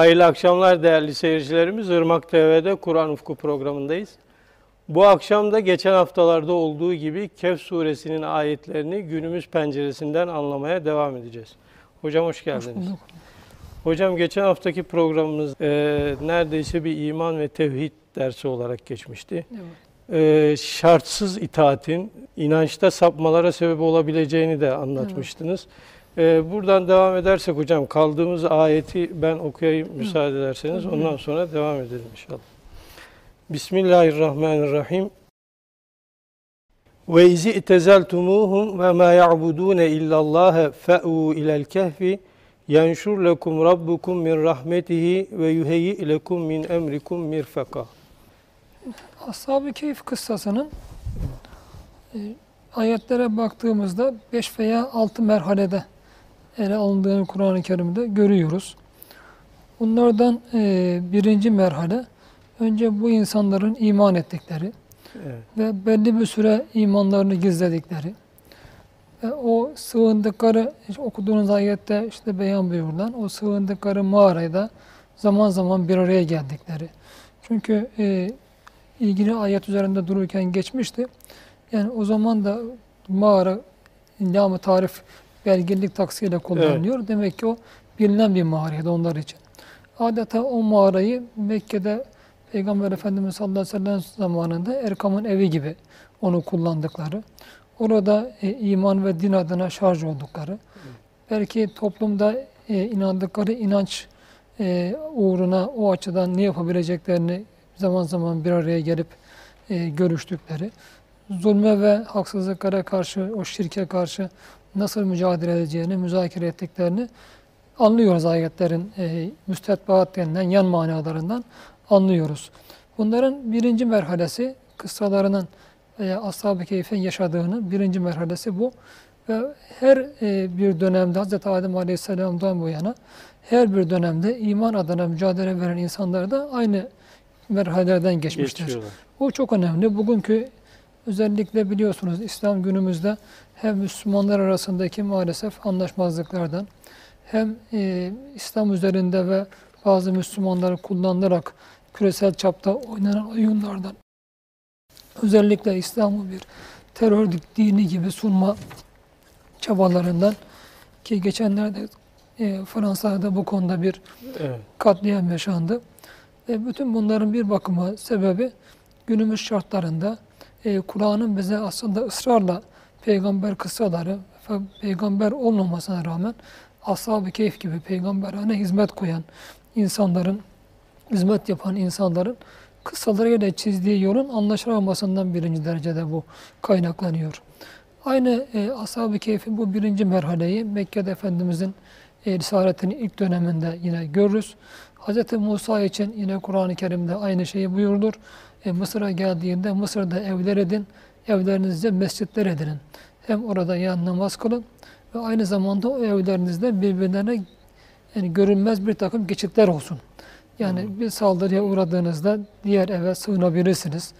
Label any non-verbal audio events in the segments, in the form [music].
Hayırlı akşamlar değerli seyircilerimiz. Irmak TV'de Kur'an Ufku programındayız. Bu akşam da geçen haftalarda olduğu gibi Kehf suresinin ayetlerini günümüz penceresinden anlamaya devam edeceğiz. Hocam hoş geldiniz. Hoş bulduk. Hocam geçen haftaki programımız e, neredeyse bir iman ve tevhid dersi olarak geçmişti. Evet. E, şartsız itaatin inançta sapmalara sebep olabileceğini de anlatmıştınız. E, buradan devam edersek hocam kaldığımız ayeti ben okuyayım müsaade ederseniz. Ondan sonra devam edelim inşallah. Bismillahirrahmanirrahim. Ve izi itezeltumuhum ve ma ya'budun illallah fa'u ilel kehfi yenşur lekum rabbukum min rahmetihi ve yuheyyi lekum min emrikum mirfaka. Ashab-ı Keyif kıssasının e, ayetlere baktığımızda 5 veya 6 merhalede ele alındığını Kur'an-ı Kerim'de görüyoruz. Bunlardan e, birinci merhale önce bu insanların iman ettikleri Evet. ve belli bir süre imanlarını gizledikleri ve o sığındıkları işte okuduğunuz ayette işte beyan buyurulan o sığındıkları mağarada zaman zaman bir araya geldikleri. Çünkü e, ilgili ayet üzerinde dururken geçmişti. Yani o zaman da mağara lam tarif belgelilik taksiyle kullanılıyor. Demek ki o bilinen bir mağaraydı onlar için. Adeta o mağarayı Mekke'de Peygamber Efendimiz sallallahu aleyhi ve sellem zamanında Erkam'ın evi gibi onu kullandıkları. Orada e, iman ve din adına şarj oldukları. Belki toplumda e, inandıkları inanç e, uğruna o açıdan ne yapabileceklerini zaman zaman bir araya gelip e, görüştükleri. Zulme ve haksızlıklara karşı, o şirke karşı nasıl mücadele edeceğini, müzakere ettiklerini anlıyoruz ayetlerin e, müstetbaat denilen yan manalarından anlıyoruz. Bunların birinci merhalesi kıssalarının veya Ashab-ı Keyf'in yaşadığını birinci merhalesi bu. Ve her e, bir dönemde Hz. Adem Aleyhisselam'dan bu yana her bir dönemde iman adına mücadele veren insanlar da aynı merhalelerden geçmiştir. Bu çok önemli. Bugünkü özellikle biliyorsunuz İslam günümüzde hem Müslümanlar arasındaki maalesef anlaşmazlıklardan hem e, İslam üzerinde ve bazı Müslümanları kullanılarak küresel çapta oynanan oyunlardan özellikle İslam'ı bir terör dini gibi sunma çabalarından ki geçenlerde e, Fransa'da bu konuda bir Evet. katliam yaşandı. E, bütün bunların bir bakıma sebebi günümüz şartlarında e, Kur'an'ın bize aslında ısrarla peygamber kıssaları peygamber olmamasına rağmen ashab-ı keyif gibi peygamberane hizmet koyan insanların, hizmet yapan insanların kıssalarıyla çizdiği yolun anlaşılamamasından birinci derecede bu kaynaklanıyor. Aynı e, ashab-ı keyfin bu birinci merhaleyi Mekke'de Efendimizin e, Risaletinin ilk döneminde yine görürüz. Hz. Musa için yine Kur'an-ı Kerim'de aynı şeyi buyurulur. E, Mısır'a geldiğinde Mısır'da evler edin, evlerinizde mescitler edinin. Hem orada yan namaz kılın ve aynı zamanda o evlerinizde birbirlerine yani görünmez bir takım geçitler olsun. Yani bir saldırıya uğradığınızda diğer eve sığınabilirsiniz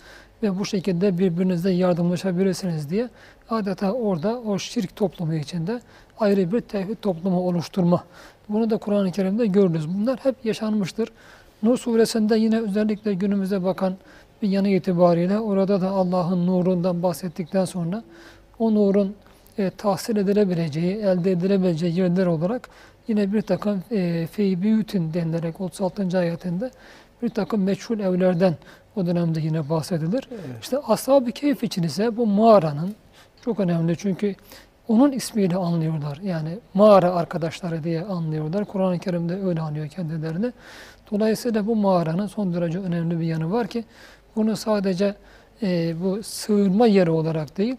ve bu şekilde birbirinizle yardımlaşabilirsiniz diye adeta orada o şirk toplumu içinde ayrı bir tevhid toplumu oluşturma. Bunu da Kur'an-ı Kerim'de görürüz. Bunlar hep yaşanmıştır. Nur suresinde yine özellikle günümüze bakan bir yanı itibariyle orada da Allah'ın nurundan bahsettikten sonra o nurun e, tahsil edilebileceği, elde edilebileceği yerler olarak yine bir takım e, feybüyütün denilerek 36. ayetinde bir takım meçhul evlerden o dönemde yine bahsedilir. İşte Ashab-ı Keyf için ise bu mağaranın çok önemli çünkü onun ismiyle anlıyorlar. Yani mağara arkadaşları diye anlıyorlar. Kur'an-ı Kerim'de öyle anlıyor kendilerini. Dolayısıyla bu mağaranın son derece önemli bir yanı var ki bunu sadece e, bu sığınma yeri olarak değil,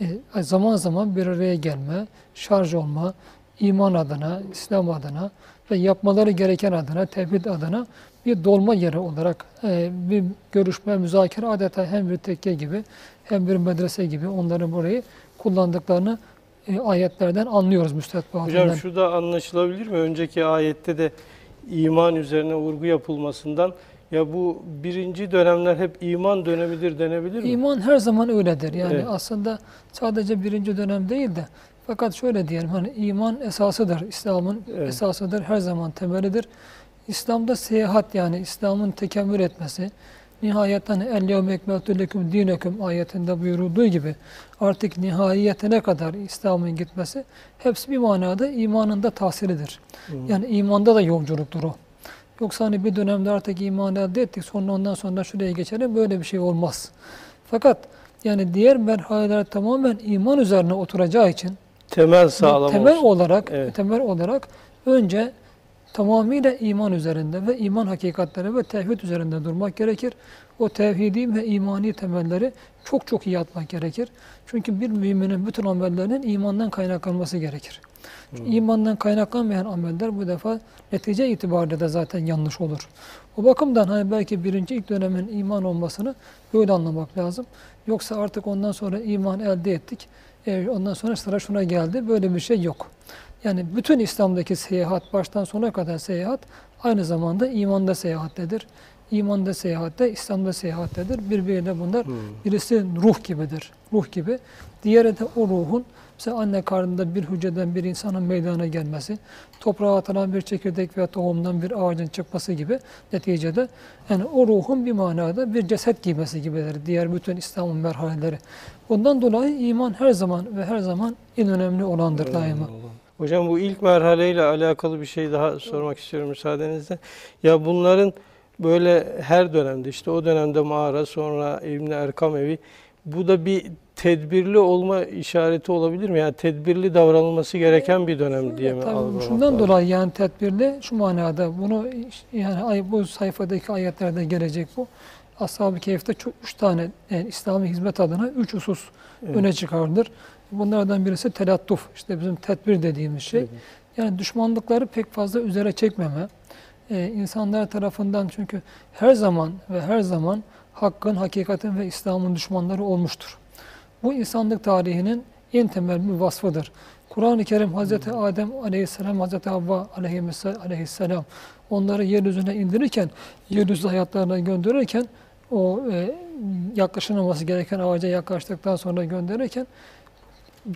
e, zaman zaman bir araya gelme, şarj olma, iman adına, İslam adına ve yapmaları gereken adına, tevhid adına bir dolma yeri olarak e, bir görüşme, müzakere adeta hem bir tekke gibi hem bir medrese gibi onların burayı kullandıklarını e, ayetlerden anlıyoruz müstetbaatından. Hocam şu da anlaşılabilir mi? Önceki ayette de iman üzerine vurgu yapılmasından ya bu birinci dönemler hep iman dönemidir denebilir mi? İman her zaman öyledir. Yani Evet. aslında sadece birinci dönem değil de fakat şöyle diyelim hani iman esasıdır. İslam'ın Evet. esasıdır. Her zaman temelidir. İslam'da seyahat yani İslam'ın tekemmül etmesi, nihayet hani el yevme ekmeltu leküm dineküm ayetinde buyurulduğu gibi artık nihayetine kadar İslam'ın gitmesi hepsi bir manada imanında tahsilidir. Yani imanda da yolculuktur o. Yoksa hani bir dönemde artık iman elde ettik sonra ondan sonra şuraya geçelim böyle bir şey olmaz. Fakat yani diğer merhaleler tamamen iman üzerine oturacağı için Temel sağlam temel olsun. olarak Evet. temel olarak önce tamamıyla iman üzerinde ve iman hakikatleri ve tevhid üzerinde durmak gerekir. O tevhidi ve imani temelleri çok çok iyi atmak gerekir. Çünkü bir müminin bütün amellerinin imandan kaynaklanması gerekir. Çünkü imandan kaynaklanmayan ameller bu defa netice itibariyle de zaten yanlış olur. O bakımdan hani belki birinci ilk dönemin iman olmasını böyle anlamak lazım. Yoksa artık ondan sonra iman elde ettik. E, ondan sonra sıra şuna geldi. Böyle bir şey yok. Yani bütün İslam'daki seyahat, baştan sona kadar seyahat aynı zamanda imanda seyahattedir. İmanda seyahatte, İslam'da seyahattedir. Birbiriyle bunlar birisi ruh gibidir. Ruh gibi. Diğeri de o ruhun mesela anne karnında bir hücreden bir insanın meydana gelmesi, toprağa atılan bir çekirdek veya tohumdan bir ağacın çıkması gibi neticede yani o ruhun bir manada bir ceset giymesi gibidir. Diğer bütün İslam'ın merhaleleri. Bundan dolayı iman her zaman ve her zaman en önemli olandır daima. Hocam bu ilk merhaleyle alakalı bir şey daha sormak istiyorum müsaadenizle. Ya bunların böyle her dönemde işte o dönemde mağara sonra İbn Erkam evi bu da bir tedbirli olma işareti olabilir mi? Yani tedbirli davranılması gereken bir dönem diye mi Tabii algılamak şundan lazım? dolayı yani tedbirli şu manada bunu yani bu sayfadaki ayetlerde gelecek bu. Ashab-ı Kehf'te çok üç tane yani İslami hizmet adına üç husus Evet. öne çıkardır. Bunlardan birisi telattuf, işte bizim tedbir dediğimiz şey. Evet. Yani düşmanlıkları pek fazla üzere çekmeme. Ee, insanlar tarafından çünkü her zaman ve her zaman hakkın, hakikatin ve İslam'ın düşmanları olmuştur. Bu insanlık tarihinin en temel bir vasfıdır. Kur'an-ı Kerim Hazreti Adem Aleyhisselam, Hazreti Havva Aleyhisselam, Aleyhisselam onları yeryüzüne indirirken, yeryüzü hayatlarına gönderirken o e, yaklaşılmaması gereken ağaca yaklaştıktan sonra gönderirken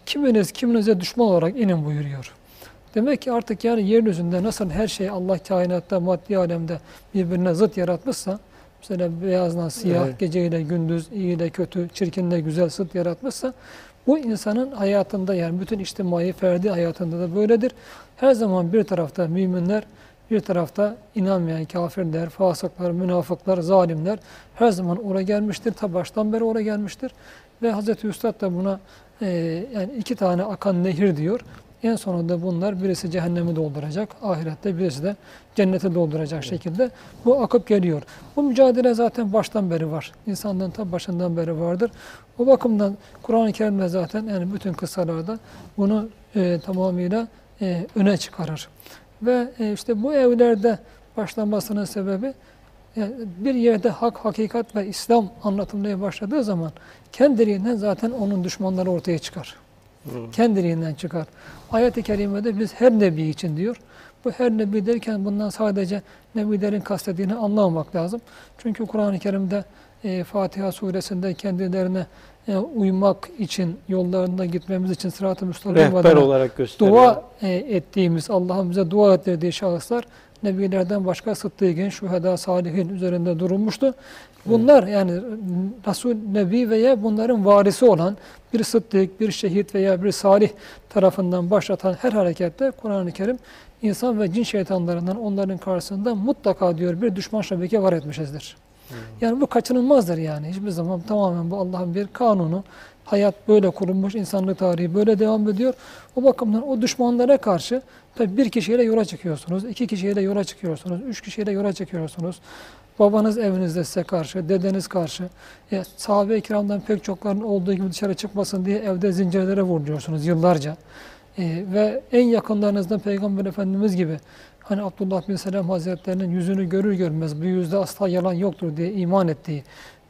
kiminiz kiminize düşman olarak inin buyuruyor. Demek ki artık yani yeryüzünde nasıl her şey Allah kainatta, maddi alemde birbirine zıt yaratmışsa, mesela beyazla siyah, Evet. geceyle gündüz, iyi ile kötü, çirkinle güzel zıt yaratmışsa, bu insanın hayatında yani bütün içtimai, ferdi hayatında da böyledir. Her zaman bir tarafta müminler, bir tarafta inanmayan kafirler, fasıklar, münafıklar, zalimler her zaman oraya gelmiştir. Ta baştan beri oraya gelmiştir. Ve Hazreti Üstad da buna e, yani iki tane akan nehir diyor. En sonunda bunlar birisi cehennemi dolduracak, ahirette birisi de cenneti dolduracak şekilde bu akıp geliyor. Bu mücadele zaten baştan beri var. İnsanlığın ta başından beri vardır. O bakımdan Kur'an-ı Kerim'de zaten yani bütün kıssalarda bunu e, tamamıyla e, öne çıkarır. Ve e, işte bu evlerde başlamasının sebebi yani bir yerde hak, hakikat ve İslam anlatılmaya başladığı zaman kendiliğinden zaten onun düşmanları ortaya çıkar. Hı. Kendiliğinden çıkar. Ayet-i Kerime'de biz her nebi için diyor. Bu her nebi derken bundan sadece nebilerin kastediğini anlamamak lazım. Çünkü Kur'an-ı Kerim'de e, Fatiha suresinde kendilerine e, uymak için, yollarında gitmemiz için sırat-ı müstakim olarak gösteriyor. dua e, ettiğimiz, Allah'ın bize dua ettirdiği şahıslar nebilerden başka sıddıkın, şüheda, salihin üzerinde durulmuştu. Bunlar yani Resul, Nebi veya bunların varisi olan bir sıddık, bir şehit veya bir salih tarafından başlatan her harekette Kur'an-ı Kerim insan ve cin şeytanlarından onların karşısında mutlaka diyor bir düşman şebeke var etmişizdir. Yani bu kaçınılmazdır yani. Hiçbir zaman tamamen bu Allah'ın bir kanunu. Hayat böyle kurulmuş, insanlık tarihi böyle devam ediyor. O bakımdan o düşmanlara karşı tabii bir kişiyle yola çıkıyorsunuz, iki kişiyle yola çıkıyorsunuz, üç kişiyle yola çıkıyorsunuz. Babanız evinizde size karşı, dedeniz karşı. E, sahabe-i kiramdan pek çokların olduğu gibi dışarı çıkmasın diye evde zincirlere vuruyorsunuz yıllarca. E, ve en yakınlarınızdan Peygamber Efendimiz gibi hani Abdullah bin Selam Hazretlerinin yüzünü görür görmez bu yüzde asla yalan yoktur diye iman ettiği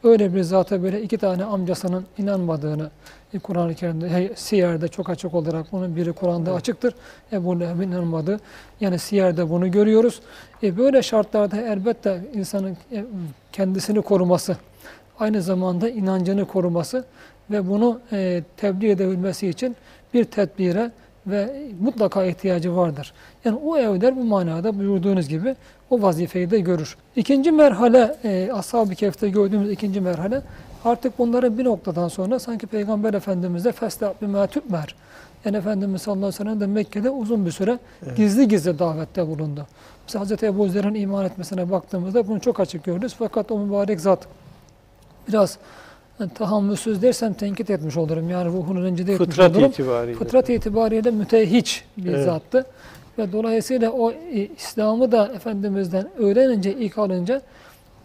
öyle bir zata böyle iki tane amcasının inanmadığını e, Kur'an-ı Kerim'de, hey, Siyer'de çok açık olarak bunun biri Kur'an'da açıktır. Ebu Leheb'in inanmadığı. Yani Siyer'de bunu görüyoruz. E, böyle şartlarda elbette insanın e, kendisini koruması, aynı zamanda inancını koruması ve bunu e, tebliğ edebilmesi için bir tedbire ve mutlaka ihtiyacı vardır. Yani o evler bu manada buyurduğunuz gibi o vazifeyi de görür. İkinci merhale, e, Ashab-ı Kehf'te gördüğümüz ikinci merhale, artık bunların bir noktadan sonra sanki Peygamber Efendimiz de فَاسْتَعْ بِمَا تُؤْمَرْ Yani Efendimiz sallallahu aleyhi ve sellem de Mekke'de uzun bir süre gizli gizli davette bulundu. Mesela Hz. Ebu Zer'in iman etmesine baktığımızda bunu çok açık görürüz. Fakat o mübarek zat biraz yani, tahammülsüz dersem tenkit etmiş olurum. Yani ruhunu rencide etmiş Fıtrat olurum. itibariyle. Fıtrat itibariyle mütehiç bir Evet. zattı. Ve dolayısıyla o e, İslam'ı da Efendimiz'den öğrenince, ilk alınca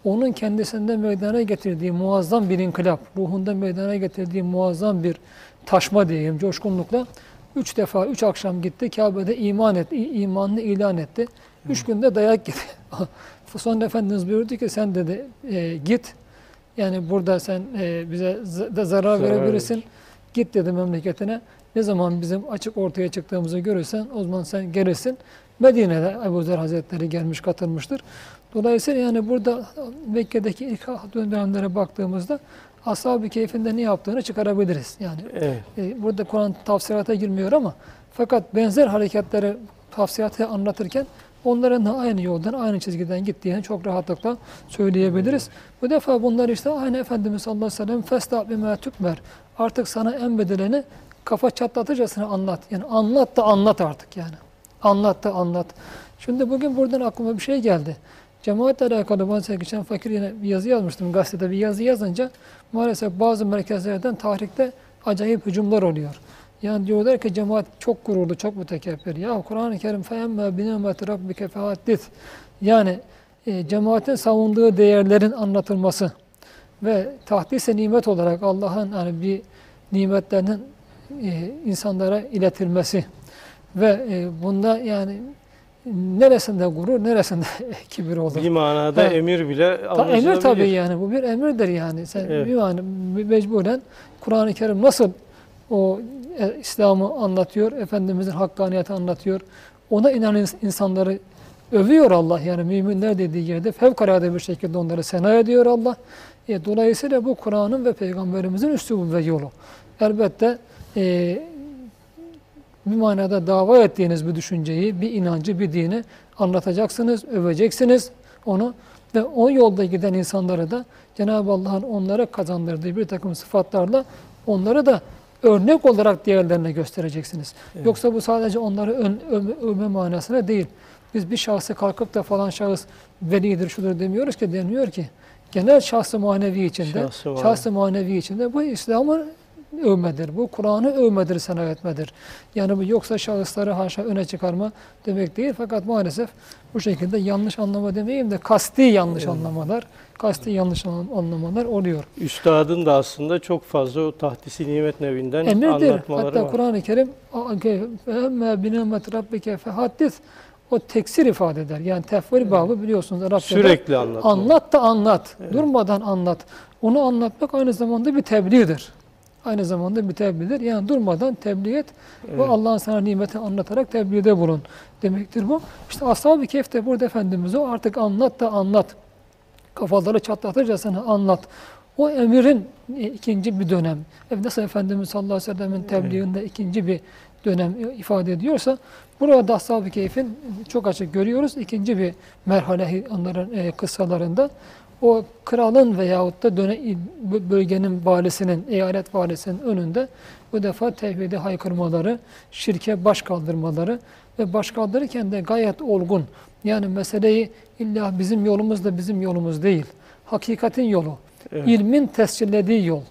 onun kendisinde meydana getirdiği muazzam bir inkılap, ruhunda meydana getirdiği muazzam bir taşma diyeyim coşkunlukla üç defa, üç akşam gitti. Kabe'de iman etti, imanını ilan etti. Üç günde dayak yedi. [laughs] Sonra Efendimiz buyurdu ki sen dedi e, git. Yani burada sen e, bize da zarar Zarar verebilirsin. verir. Git dedi memleketine. Ne zaman bizim açık ortaya çıktığımızı görürsen o zaman sen gelirsin. Medine'de Ebu Zer Hazretleri gelmiş katılmıştır. Dolayısıyla yani burada Mekke'deki ilk dönemlere baktığımızda Ashab-ı Keyf'in ne yaptığını çıkarabiliriz. Yani Evet. e, burada Kur'an tafsirata girmiyor ama fakat benzer hareketleri tafsiratı anlatırken Onların da aynı yoldan, aynı çizgiden gittiğini çok rahatlıkla söyleyebiliriz. Bu defa bunlar işte aynı Efendimiz sallallahu aleyhi ve sellem fesda bime tükmer. Artık sana emredileni kafa çatlatırcasına anlat. Yani anlat da anlat artık yani. Anlat da anlat. Şimdi bugün buradan aklıma bir şey geldi. Cemaatle alakalı bazen geçen fakir yine bir yazı yazmıştım gazetede. Bir yazı yazınca maalesef bazı merkezlerden tahrikte acayip hücumlar oluyor. Yani diyorlar ki cemaat çok gururlu, çok mütekebbir. Ya Kur'an-ı Kerim فَاَمَّا بِنِعْمَةِ رَبِّكَ فَحَدِّثْ Yani e, cemaatin savunduğu değerlerin anlatılması ve tahdise nimet olarak Allah'ın hani bir nimetlerinin e, insanlara iletilmesi ve e, bunda yani neresinde gurur, neresinde [laughs] kibir olur. Bir manada Evet. emir bile Ta, anlaşılabilir. emir tabii yani bu bir emirdir yani. Sen Evet. bir yani mecburen Kur'an-ı Kerim nasıl o e, İslam'ı anlatıyor, Efendimizin hakkaniyeti anlatıyor. Ona inanan ins- insanları övüyor Allah yani müminler dediği yerde fevkalade bir şekilde onları sena ediyor Allah. E, dolayısıyla bu Kur'an'ın ve Peygamberimizin üslubu ve yolu. Elbette e, bir manada dava ettiğiniz bir düşünceyi, bir inancı, bir dini anlatacaksınız, öveceksiniz onu ve o yolda giden insanları da Cenab-ı Allah'ın onlara kazandırdığı bir takım sıfatlarla onları da örnek olarak diğerlerine göstereceksiniz. Yoksa bu sadece onları ön, övme, övme manasına değil. Biz bir şahsı kalkıp da falan şahıs velidir, şudur demiyoruz ki deniyor ki genel şahsı manevi içinde, Şahsı şahsı manevi içinde bu İslam'ın övmedir. Bu Kur'an'ı övmedir, sana etmedir. Yani bu yoksa şahısları haşa öne çıkarma demek değil. Fakat maalesef bu şekilde yanlış anlama demeyeyim de kasti yanlış anlamalar, kasti yanlış an- anlamalar oluyor. Üstadın da aslında çok fazla o tahdisi nimet nevinden Emirdir. anlatmaları Hatta var. Kur'an-ı Kerim فَاَمَّا بِنَمَّةِ رَبِّكَ فَحَدِّثْ O teksir ifade eder. Yani tefvir babı biliyorsunuz Arapçada. Sürekli anlatma. Anlat da anlat. Durmadan anlat. Onu anlatmak aynı zamanda bir tebliğdir. Aynı zamanda bir tebliğdir. Yani durmadan tebliğ et ve Evet. Allah'ın sana nimeti anlatarak tebliğde bulun demektir bu. İşte Ashab-ı Kehf de burada Efendimiz o artık anlat da anlat. Kafaları çatlatırcasına anlat. O emirin e, ikinci bir dönem. E, Nasıl Efendimiz sallallahu aleyhi ve sellem'in tebliğinde ikinci bir dönem e, ifade ediyorsa burada Ashab-ı Kehf'in çok açık görüyoruz. İkinci bir merhale onların kıssalarında o kralın veyahut da döne, bölgenin valisinin, eyalet valisinin önünde bu defa tevhidi haykırmaları, şirke baş kaldırmaları ve baş kaldırırken de gayet olgun. Yani meseleyi illa bizim yolumuz da bizim yolumuz değil. Hakikatin yolu, Evet. ilmin tescillediği yol.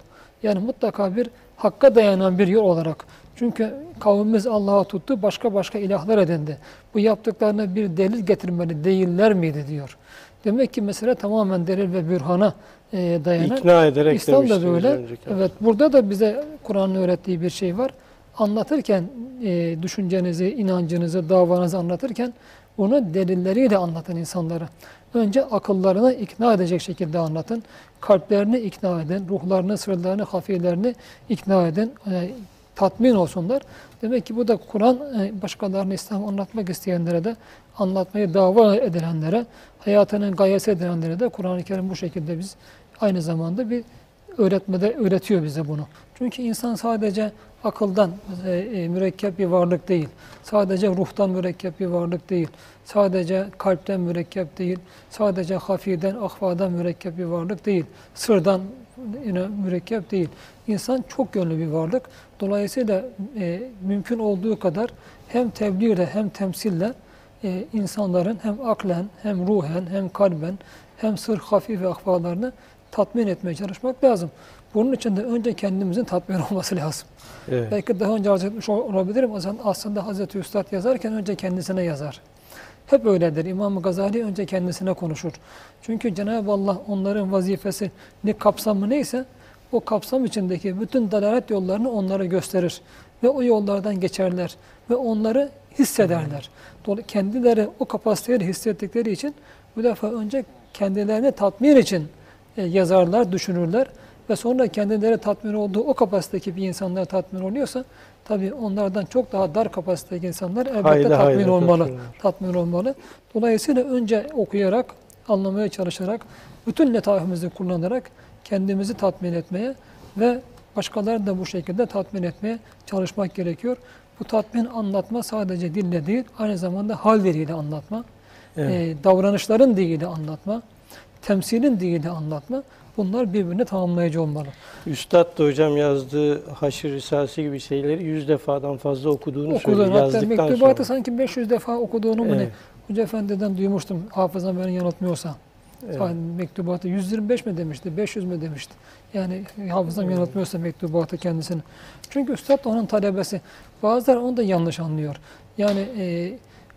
Yani mutlaka bir hakka dayanan bir yol olarak. Çünkü kavmimiz Allah'a tuttu, başka başka ilahlar edindi. Bu yaptıklarına bir delil getirmeli değiller miydi diyor. Demek ki mesele tamamen delil ve bürhana e, dayanan. İkna ederek İslam da böyle. önceki. Evet, burada da bize Kur'an'ın öğrettiği bir şey var. Anlatırken e, düşüncenizi, inancınızı, davanızı anlatırken bunu delilleriyle anlatın insanlara. Önce akıllarını ikna edecek şekilde anlatın. Kalplerini ikna edin, ruhlarını, sırlarını, hafiyelerini ikna edin. E, tatmin olsunlar. Demek ki bu da Kur'an e, başkalarına İslam anlatmak isteyenlere de anlatmayı dava edilenlere, hayatının gayesi edilenlere de Kur'an-ı Kerim bu şekilde biz aynı zamanda bir öğretmede öğretiyor bize bunu. Çünkü insan sadece akıldan e, e, mürekkep bir varlık değil. Sadece ruhtan mürekkep bir varlık değil. Sadece kalpten mürekkep değil. Sadece hafiden, ahvadan mürekkep bir varlık değil. Sırdan yine mürekkep değil. İnsan çok yönlü bir varlık. Dolayısıyla e, mümkün olduğu kadar hem tebliğle hem temsille e, insanların hem aklen hem ruhen hem kalben hem sır hafi ve ahvalarını tatmin etmeye çalışmak lazım. Bunun için de önce kendimizin tatmin [laughs] olması lazım. Evet. Belki daha önce arz etmiş ol- olabilirim. Aslında Hazreti Üstad yazarken önce kendisine yazar. Hep öyledir. İmam Gazali önce kendisine konuşur. Çünkü Cenab-ı Allah onların vazifesi ne kapsamı neyse o kapsam içindeki bütün dalalet yollarını onlara gösterir. Ve o yollardan geçerler. Ve onları hissederler. Dolayısıyla kendileri o kapasiteyi hissettikleri için bu defa önce kendilerini tatmin için e, yazarlar, düşünürler ve sonra kendileri tatmin olduğu o kapasitedeki bir insanlar tatmin oluyorsa tabii onlardan çok daha dar kapasitedeki insanlar elbette Hayli tatmin hayli olmalı. tatmin olmalı. Dolayısıyla önce okuyarak, anlamaya çalışarak, bütün letaifimizi kullanarak kendimizi tatmin etmeye ve başkalarını da bu şekilde tatmin etmeye çalışmak gerekiyor. Bu tatmin anlatma sadece dille değil, aynı zamanda halleriyle anlatma, Evet. e, davranışların diliyle anlatma, temsilin diliyle anlatma. Bunlar birbirini tamamlayıcı olmalı. Üstad da hocam yazdığı Haşr Risalesi gibi şeyleri yüz defadan fazla okuduğunu Okuduğun söylüyor hatta yazdıktan mektubatı sonra. sanki 500 defa okuduğunu mu ne? Evet. Hoca Efendi'den duymuştum hafızam beni yanıltmıyorsa. Evet. Yani mektubatı 125 mi demişti, 500 mi demişti. Yani hafızam yanıltmıyorsa mektubatı kendisini. Çünkü üstad da onun talebesi. Bazıları onu da yanlış anlıyor. Yani e,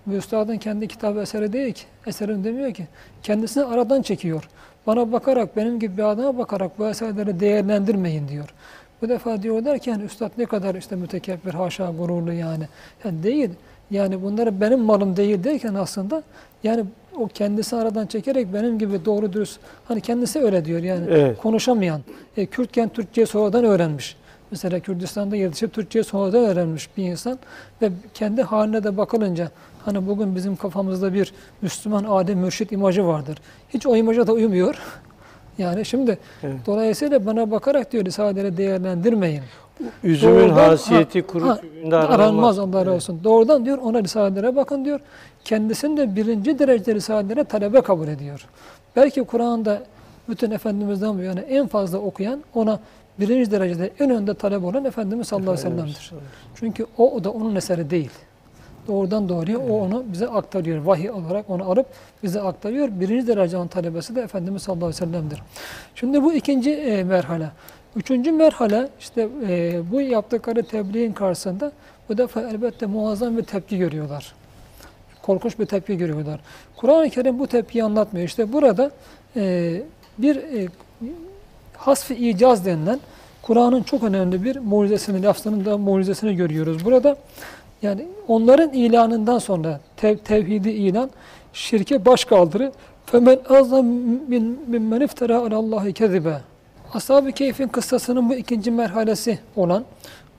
bu üstadın kendi kitabı eseri değil ki. Eserim demiyor ki. Kendisini aradan çekiyor. Bana bakarak, benim gibi bir adama bakarak bu eserleri değerlendirmeyin diyor. Bu defa diyorlar ki yani üstad ne kadar işte mütekebbir, haşa gururlu yani. Yani değil. Yani bunları benim malım değil derken aslında yani o kendisi aradan çekerek benim gibi doğru dürüst hani kendisi öyle diyor yani Evet. konuşamayan e, Kürtken Türkçeyi sonradan öğrenmiş. Mesela Kürdistan'da yetişip Türkçeyi sonradan öğrenmiş bir insan ve kendi haline de bakılınca hani bugün bizim kafamızda bir Müslüman adem mürşit imajı vardır. Hiç o imaja da uymuyor. [laughs] Yani şimdi Evet. dolayısıyla bana bakarak diyor risadeleri değerlendirmeyin. Üzümün Doğrudan- hasiyeti ha, kuru ha, Aranmaz aranmaz. Allah razı Evet. olsun. Doğrudan diyor ona risalelere bakın diyor. Kendisini de birinci derecede risalelere talebe kabul ediyor. Belki Kur'an'da bütün Efendimiz'den bu yana en fazla okuyan ona birinci derecede en önde talep olan Efendimiz sallallahu aleyhi ve sellem'dir. Çünkü o, o da onun eseri değil. Doğrudan doğruya o onu bize aktarıyor. Vahiy olarak onu alıp bize aktarıyor. Birinci derece onun talebesi de Efendimiz sallallahu aleyhi ve sellem'dir. Şimdi bu ikinci e, merhale. Üçüncü merhale işte e, bu yaptıkları tebliğin karşısında bu defa elbette muazzam bir tepki görüyorlar. Korkunç bir tepki görüyorlar. Kur'an-ı Kerim bu tepkiyi anlatmıyor. İşte burada e, bir e, hasf-ı icaz denilen Kur'an'ın çok önemli bir mucizesini, lafzının da mucizesini görüyoruz. Burada yani onların ilanından sonra tev, tevhidi ilan, şirke baş kaldırı femen azam min mimmen iftara alallahi kezibe. Ashab-ı Keyf'in kıssasının bu ikinci merhalesi olan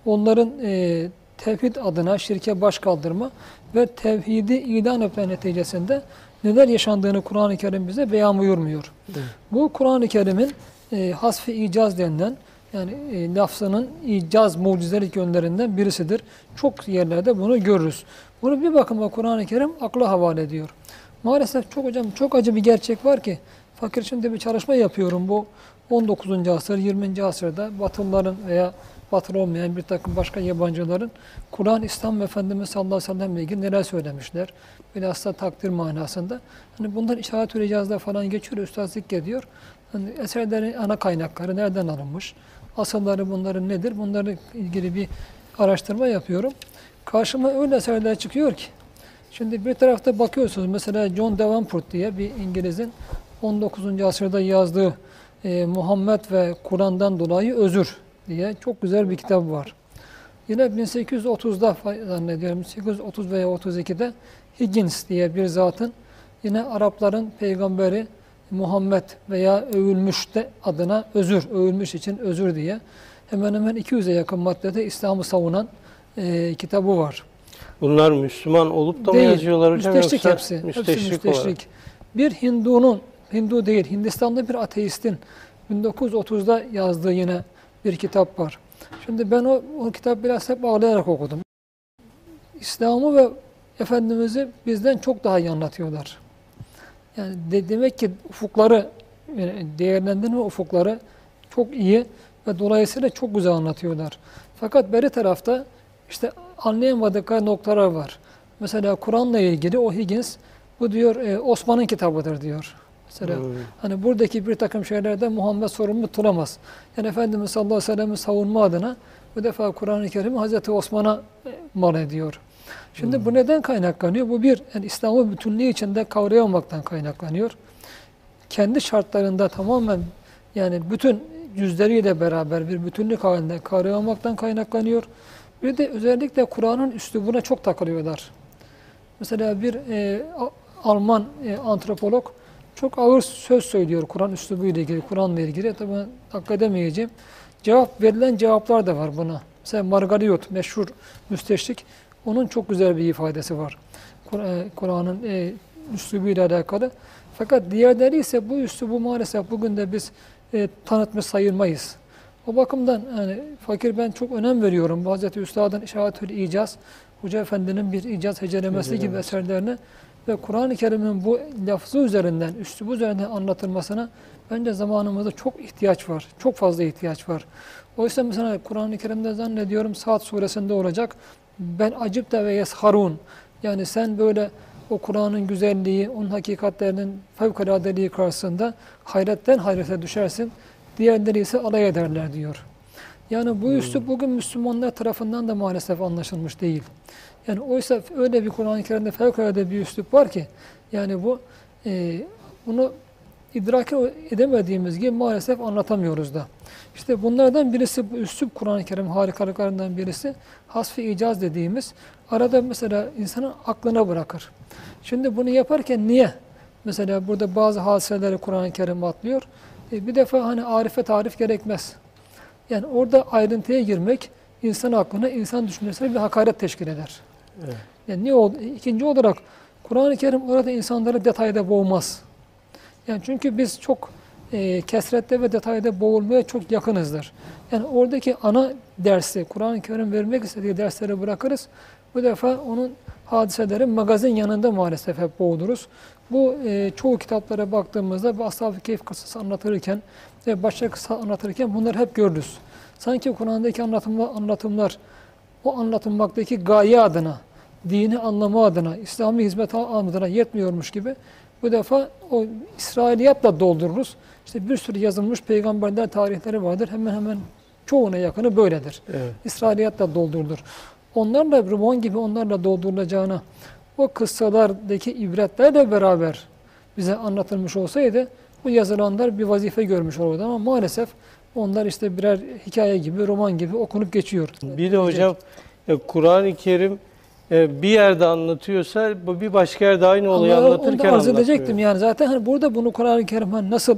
onların e, tevhid adına şirke baş kaldırma ve tevhidi ilan etme neticesinde neler yaşandığını Kur'an-ı Kerim bize beyan buyurmuyor. Evet. Bu Kur'an-ı Kerim'in e, hasf-ı icaz denilen yani e, lafzının icaz mucizelik yönlerinden birisidir. Çok yerlerde bunu görürüz. Bunu bir bakıma Kur'an-ı Kerim akla havale ediyor. Maalesef çok hocam çok acı bir gerçek var ki fakir şimdi bir çalışma yapıyorum bu 19. asır 20. asırda Batılıların veya Batılı olmayan bir takım başka yabancıların Kur'an, İslam Efendimiz sallallahu aleyhi ve sellem ile ilgili neler söylemişler. Bilhassa takdir manasında. Hani bunlar işaret-ü ricazda falan geçiyor, üstazlık ediyor. Hani eserlerin ana kaynakları nereden alınmış, asılları bunların nedir, bunlarla ilgili bir araştırma yapıyorum. Karşıma öyle eserler çıkıyor ki. Şimdi bir tarafta bakıyorsunuz mesela John Davenport diye bir İngiliz'in 19. asırda yazdığı e, Muhammed ve Kur'an'dan dolayı özür diye çok güzel bir kitap var. Yine 1830'da fa- zannediyorum 1830 veya 32'de Higgins diye bir zatın yine Arapların peygamberi Muhammed veya övülmüş de adına özür, övülmüş için özür diye hemen hemen 200'e yakın maddede İslam'ı savunan e, kitabı var. Bunlar Müslüman olup da mı Değil, yazıyorlar hocam müsteşrik yoksa hepsi. müsteşrik, hepsi müsteşrik. olarak? Bir Hindu'nun, Hindu değil, Hindistan'da bir ateistin 1930'da yazdığı yine bir kitap var. Şimdi ben o, o kitap biraz hep ağlayarak okudum. İslam'ı ve Efendimiz'i bizden çok daha iyi anlatıyorlar. Yani de- demek ki ufukları, yani değerlendirme ufukları çok iyi ve dolayısıyla çok güzel anlatıyorlar. Fakat beri tarafta işte anlayamadıkları noktalar var. Mesela Kur'an'la ilgili o Higgins bu diyor e, Osman'ın kitabıdır diyor. Mesela Hmm. hani buradaki bir takım şeylerden Muhammed sorumlu tutulamaz. Yani Efendimiz sallallahu aleyhi ve sellem'i savunma adına bu defa Kur'an-ı Kerim'i Hazreti Osman'a e, mal ediyor. Şimdi bu neden kaynaklanıyor? Bu bir, yani İslam'ı bütünlüğü içinde kavrayamamaktan kaynaklanıyor. Kendi şartlarında tamamen yani bütün yüzleriyle beraber bir bütünlük halinde kavrayamamaktan kaynaklanıyor. Bir de özellikle Kur'an'ın üslubuna çok takılıyorlar. Mesela bir e, Alman e, antropolog çok ağır söz söylüyor Kur'an üslubuyla ilgili, Kur'an'la ilgili. Tabii ben hak edemeyeceğim. Cevap verilen cevaplar da var buna. Mesela Margariot, meşhur müsteşrik, onun çok güzel bir ifadesi var. E, Kur'an'ın e, üslubuyla alakalı. Fakat diğerleri ise bu üslubu maalesef bugün de biz e, tanıtmış sayılmayız. O bakımdan yani fakir ben çok önem veriyorum. Bu Hazreti Üstad'ın İşaretül İcaz, Hoca Efendi'nin bir icaz hecelemesi gibi Hecelemesi. eserlerini ve Kur'an-ı Kerim'in bu lafzı üzerinden, üslubu üzerinden anlatılmasına bence zamanımızda çok ihtiyaç var. Çok fazla ihtiyaç var. Oysa mesela Kur'an-ı Kerim'de zannediyorum Saat suresinde olacak. Ben acip de ve yesharun. Yani sen böyle o Kur'an'ın güzelliği, onun hakikatlerinin fevkaladeliği karşısında hayretten hayrete düşersin. Diğerleri ise alay ederler diyor. Yani bu üslup bugün Müslümanlar tarafından da maalesef anlaşılmış değil. Yani oysa öyle bir Kur'an-ı Kerim'de fevkalade bir üslup var ki yani bu e, bunu idrak edemediğimiz gibi maalesef anlatamıyoruz da. İşte bunlardan birisi bu üslup Kur'an-ı Kerim harikalıklarından birisi hasfi icaz dediğimiz arada mesela insanın aklına bırakır. Şimdi bunu yaparken niye? Mesela burada bazı hadiseleri Kur'an-ı Kerim atlıyor. E, bir defa hani arife tarif gerekmez. Yani orada ayrıntıya girmek insan aklına, insan düşüncesine bir hakaret teşkil eder. Evet. Yani niye oldu? İkinci olarak Kur'an-ı Kerim orada insanları detayda boğmaz. Yani çünkü biz çok e, kesrette ve detayda boğulmaya çok yakınızdır. Yani oradaki ana dersi, Kur'an-ı Kerim vermek istediği dersleri bırakırız. Bu defa onun hadiseleri magazin yanında maalesef hep boğuluruz. Bu e, çoğu kitaplara baktığımızda bu Ashab-ı Keyif kıssası anlatırken ve başka kıssa anlatırken bunları hep görürüz. Sanki Kur'an'daki anlatımlar, anlatımlar o anlatılmaktaki gaye adına, dini anlama adına, İslami hizmet adına yetmiyormuş gibi bu defa o İsrailiyatla doldururuz. İşte bir sürü yazılmış peygamberler tarihleri vardır. Hemen hemen çoğuna yakını böyledir. Evet. İsrailiyatla doldurulur. Onlarla roman gibi onlarla doldurulacağına o kıssalardaki ibretlerle beraber bize anlatılmış olsaydı bu yazılanlar bir vazife görmüş olurdu ama maalesef onlar işte birer hikaye gibi, roman gibi okunup geçiyor. Bir de hocam e, Kur'an-ı Kerim e, bir yerde anlatıyorsa bu bir başka yerde aynı olayı Ama onu da anlatırken arz anlatıyor. edecektim yani zaten hani burada bunu Kur'an-ı Kerim hani nasıl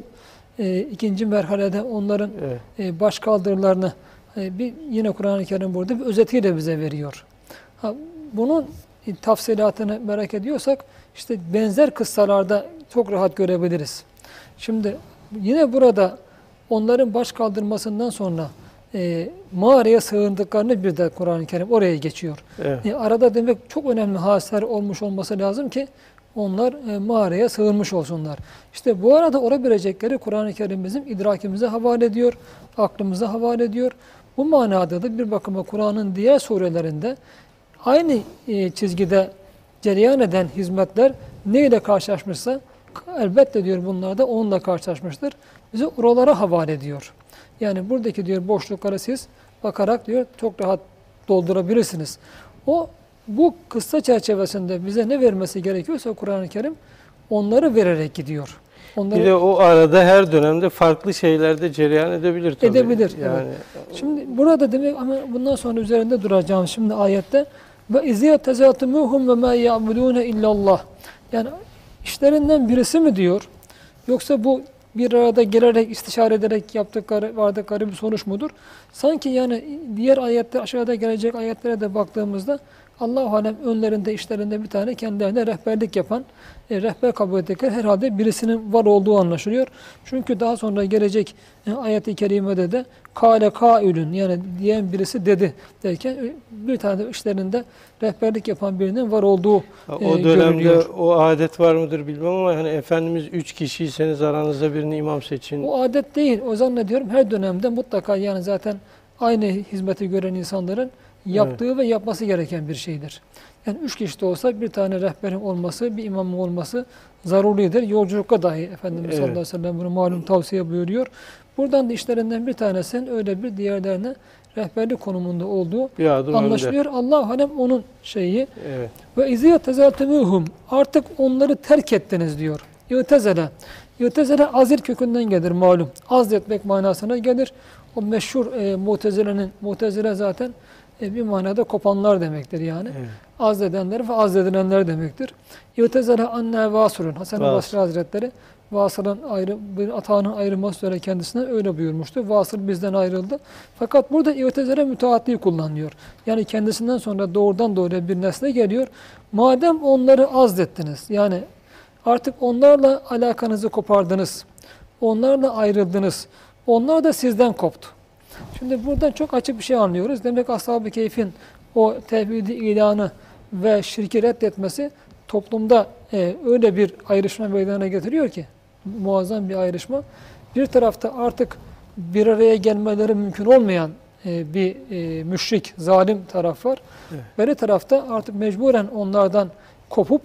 e, ikinci merhalede onların Evet. e, baş kaldırılarını e, bir yine Kur'an-ı Kerim burada bir özetiyle bize veriyor. Ha, bunun tafsilatını merak ediyorsak işte benzer kıssalarda çok rahat görebiliriz. Şimdi yine burada onların baş kaldırmasından sonra e, mağaraya sığındıklarını bir de Kur'an-ı Kerim oraya geçiyor. Evet. E, arada demek çok önemli hadiseler olmuş olması lazım ki onlar e, mağaraya sığınmış olsunlar. İşte bu arada olabilecekleri Kur'an-ı Kerim bizim idrakimize havale ediyor, aklımıza havale ediyor. Bu manada da bir bakıma Kur'an'ın diğer surelerinde aynı e, çizgide cereyan eden hizmetler neyle karşılaşmışsa elbette diyor bunlar da onunla karşılaşmıştır. Bizi oralara havale ediyor. Yani buradaki diyor boşlukları siz bakarak diyor çok rahat doldurabilirsiniz. O bu kıssa çerçevesinde bize ne vermesi gerekiyorsa Kur'an-ı Kerim onları vererek gidiyor. Onları Bir de o arada her dönemde farklı şeylerde cereyan edebilir tabii. Edebilir, Yani Şimdi burada demek ama bundan sonra üzerinde duracağım şimdi ayette ve izâ tezâtumuhum ve mâ ya'budûne illallah. Yani işlerinden birisi mi diyor? Yoksa bu bir arada gelerek istişare ederek yaptıkları vardıkları bir sonuç mudur? Sanki yani diğer ayette aşağıda gelecek ayetlere de baktığımızda Allah alem önlerinde işlerinde bir tane kendilerine rehberlik yapan e, rehber kabul ettikleri herhalde birisinin var olduğu anlaşılıyor. Çünkü daha sonra gelecek e, ayet-i kerimede de kâle kâülün yani diyen birisi dedi derken e, bir tane de işlerinde rehberlik yapan birinin var olduğu e, O dönemde görülüyor. o adet var mıdır bilmem ama hani Efendimiz üç kişiyseniz aranızda birini imam seçin. O adet değil. O zannediyorum her dönemde mutlaka yani zaten aynı hizmeti gören insanların yaptığı ve yapması gereken bir şeydir. Yani üç kişi de olsa bir tane rehberin olması, bir imamın olması zaruridir. Yolculukta dahi Efendimiz Evet. sallallahu aleyhi ve sellem bunu malum tavsiye buyuruyor. Buradan da işlerinden bir tanesinin öyle bir diğerlerine rehberlik konumunda olduğu adım önde. anlaşılıyor. Allah alem onun şeyi Evet. ve izâ tezeltumuhum artık onları terk ettiniz diyor. İ'tezele. İ'tezele azir kökünden gelir malum. Azletmek manasına gelir. O meşhur e, Mutezile'nin Mutezile zaten e, bir manada kopanlar demektir yani. evet. Azledenler ve azledilenler demektir. İ'tezele anne vasılun. Hasan-ı Vasıl. Basri Hazretleri Vasıl'ın ayrı, bir atağının ayrılması üzere kendisine öyle buyurmuştu. Vasıl bizden ayrıldı. Fakat burada İ'tezele müteattiği kullanılıyor. Yani kendisinden sonra doğrudan doğruya bir nesle geliyor. Madem onları azlettiniz, yani artık onlarla alakanızı kopardınız, onlarla ayrıldınız, onlar da sizden koptu. Şimdi buradan çok açık bir şey anlıyoruz. Demek Ashab-ı Keyf'in o tevhidi ilanı ve şirki reddetmesi toplumda e, öyle bir ayrışma meydana getiriyor ki muazzam bir ayrışma. Bir tarafta artık bir araya gelmeleri mümkün olmayan e, bir e, müşrik, zalim taraf var. Evet. Beri tarafta artık mecburen onlardan kopup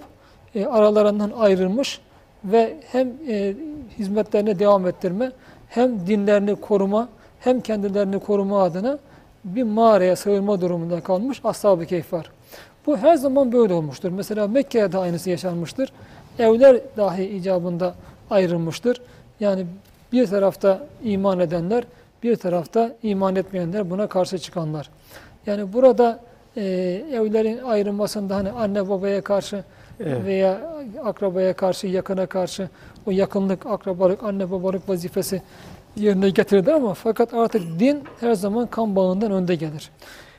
e, aralarından ayrılmış ve hem e, hizmetlerine devam ettirme hem dinlerini koruma hem kendilerini koruma adına bir mağaraya sığınma durumunda kalmış Ashab-ı Keyf var. Bu her zaman böyle olmuştur. Mesela Mekke'de aynısı yaşanmıştır. Evler dahi icabında ayrılmıştır. Yani bir tarafta iman edenler, bir tarafta iman etmeyenler, buna karşı çıkanlar. Yani burada e, evlerin ayrılmasında hani anne babaya karşı Evet. veya akrabaya karşı, yakına karşı o yakınlık, akrabalık, anne babalık vazifesi yerine getirdi ama fakat artık din her zaman kan bağından önde gelir.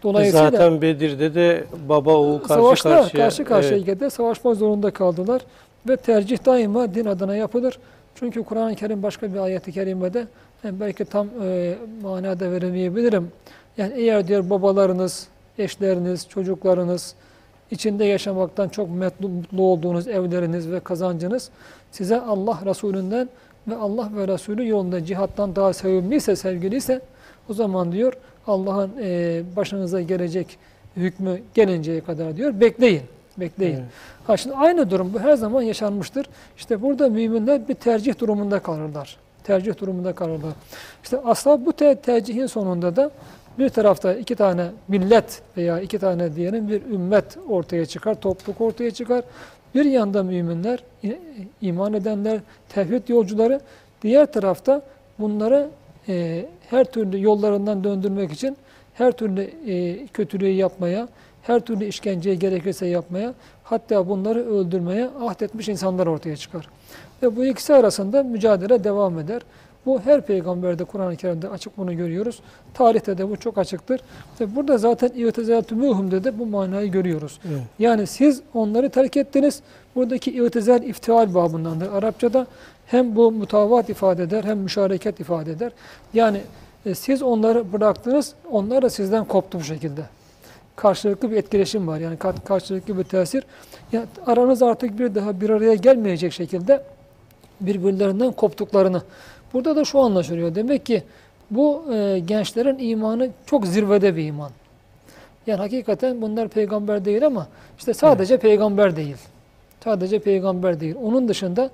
Dolayısıyla Zaten Bedir'de de baba oğul karşı savaşta karşıya. karşı karşıya evet. geldi, savaşma zorunda kaldılar ve tercih daima din adına yapılır. Çünkü Kur'an-ı Kerim başka bir ayeti kerimede yani belki tam e, manada veremeyebilirim. Yani eğer diyor babalarınız, eşleriniz, çocuklarınız içinde yaşamaktan çok mutlu, mutlu olduğunuz evleriniz ve kazancınız size Allah Resulünden ve Allah ve Resulü yolunda cihattan daha sevimliyse, sevgiliyse o zaman diyor Allah'ın e, başınıza gelecek hükmü gelinceye kadar diyor bekleyin. Bekleyin. Evet. Ha şimdi aynı durum bu her zaman yaşanmıştır. İşte burada müminler bir tercih durumunda kalırlar. Tercih durumunda kalırlar. İşte asla bu te- tercihin sonunda da bir tarafta iki tane millet veya iki tane diyelim bir ümmet ortaya çıkar, topluluk ortaya çıkar. Bir yanda müminler, iman edenler, tevhid yolcuları, diğer tarafta bunları e, her türlü yollarından döndürmek için her türlü e, kötülüğü yapmaya, her türlü işkenceyi gerekirse yapmaya, hatta bunları öldürmeye ahdetmiş insanlar ortaya çıkar. Ve bu ikisi arasında mücadele devam eder. Bu her peygamberde Kur'an-ı Kerim'de açık bunu görüyoruz. Tarihte de bu çok açıktır. Ve burada zaten İ'tizâtümûhum'da de bu manayı görüyoruz. Evet. Yani siz onları terk ettiniz. Buradaki i'tizel iftial babındandır. Arapçada hem bu mutavat ifade eder hem müşareket ifade eder. Yani e, siz onları bıraktınız, onlar da sizden koptu bu şekilde. Karşılıklı bir etkileşim var. Yani ka- karşılıklı bir tesir. Yani aranız artık bir daha bir araya gelmeyecek şekilde birbirlerinden koptuklarını. Burada da şu anlaşılıyor. Demek ki bu e, gençlerin imanı çok zirvede bir iman. Yani hakikaten bunlar peygamber değil ama işte sadece peygamber değil. Sadece peygamber değil. Onun dışında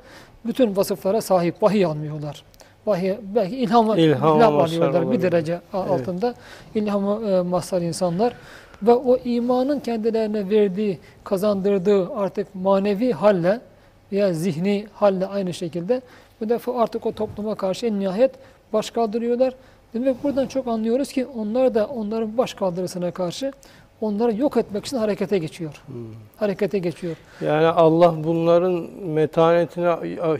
bütün vasıflara sahip. Vahiy almıyorlar. Vahiy, belki ilham, ilham mazhar alıyorlar bir derece Evet. altında. İlhama e, mazhar insanlar. Ve o imanın kendilerine verdiği, kazandırdığı artık manevi halle veya zihni halle aynı şekilde bu defa artık o topluma karşı en nihayet baş kaldırıyorlar. Demek buradan çok anlıyoruz ki onlar da onların baş kaldırısına karşı onları yok etmek için harekete geçiyor. Hmm. Harekete geçiyor. Yani Allah bunların metanetini,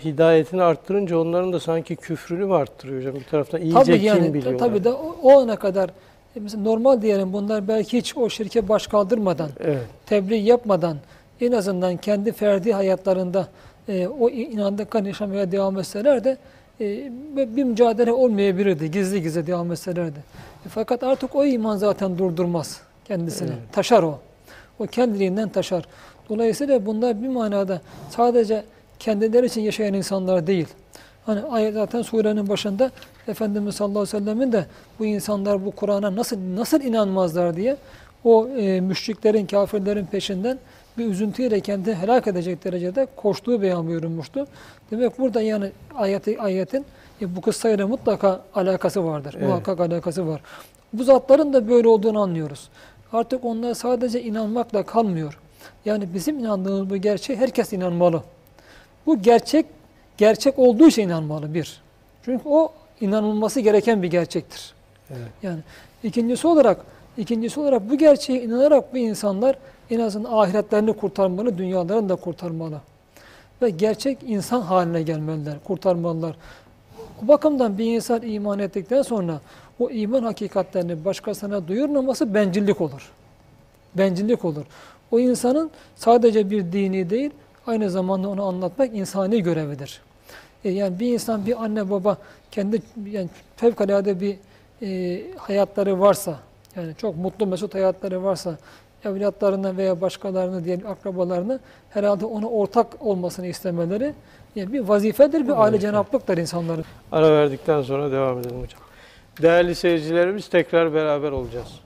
hidayetini arttırınca onların da sanki küfrünü mü arttırıyor hocam? Bir taraftan iyice Tabii kim yani biliyorlar? tabii de o, o ana kadar E mesela normal diyelim bunlar belki hiç o şirke baş kaldırmadan, Evet. tebliğ yapmadan en azından kendi ferdi hayatlarında e, o inandıklarını yaşamaya devam etseler de e, bir mücadele olmayabilirdi. Gizli gizli devam etselerdi. E, fakat artık o iman zaten durdurmaz kendisini. Evet. Taşar o. O kendiliğinden taşar. Dolayısıyla bunlar bir manada sadece kendileri için yaşayan insanlar değil. Hani ayet zaten surenin başında Efendimiz sallallahu aleyhi ve sellemin de bu insanlar bu Kur'an'a nasıl nasıl inanmazlar diye o e, müşriklerin, kafirlerin peşinden bir üzüntüyle kendi helak edecek derecede koştuğu beyan buyurulmuştu. Demek burada yani ayeti, ayetin e, bu kıssayla mutlaka alakası vardır. Evet. Muhakkak alakası var. Bu zatların da böyle olduğunu anlıyoruz. Artık onlar sadece inanmakla kalmıyor. Yani bizim inandığımız bu gerçeğe herkes inanmalı. Bu gerçek, gerçek olduğu için inanmalı bir. Çünkü o inanılması gereken bir gerçektir. Evet. Yani ikincisi olarak, ikincisi olarak bu gerçeğe inanarak bu insanlar en azından ahiretlerini kurtarmalı, dünyalarını da kurtarmalı. Ve gerçek insan haline gelmeliler, kurtarmalılar. O bakımdan bir insan iman ettikten sonra o iman hakikatlerini başkasına duyurmaması bencillik olur. Bencillik olur. O insanın sadece bir dini değil, aynı zamanda onu anlatmak insani görevidir. E, yani bir insan, bir anne baba kendi yani fevkalade bir e, hayatları varsa, yani çok mutlu mesut hayatları varsa, evlatlarına veya başkalarını diyelim akrabalarını herhalde ona ortak olmasını istemeleri yani bir vazifedir, bir aile cenaplıktır insanların. Ara verdikten sonra devam edelim hocam. Değerli seyircilerimiz tekrar beraber olacağız.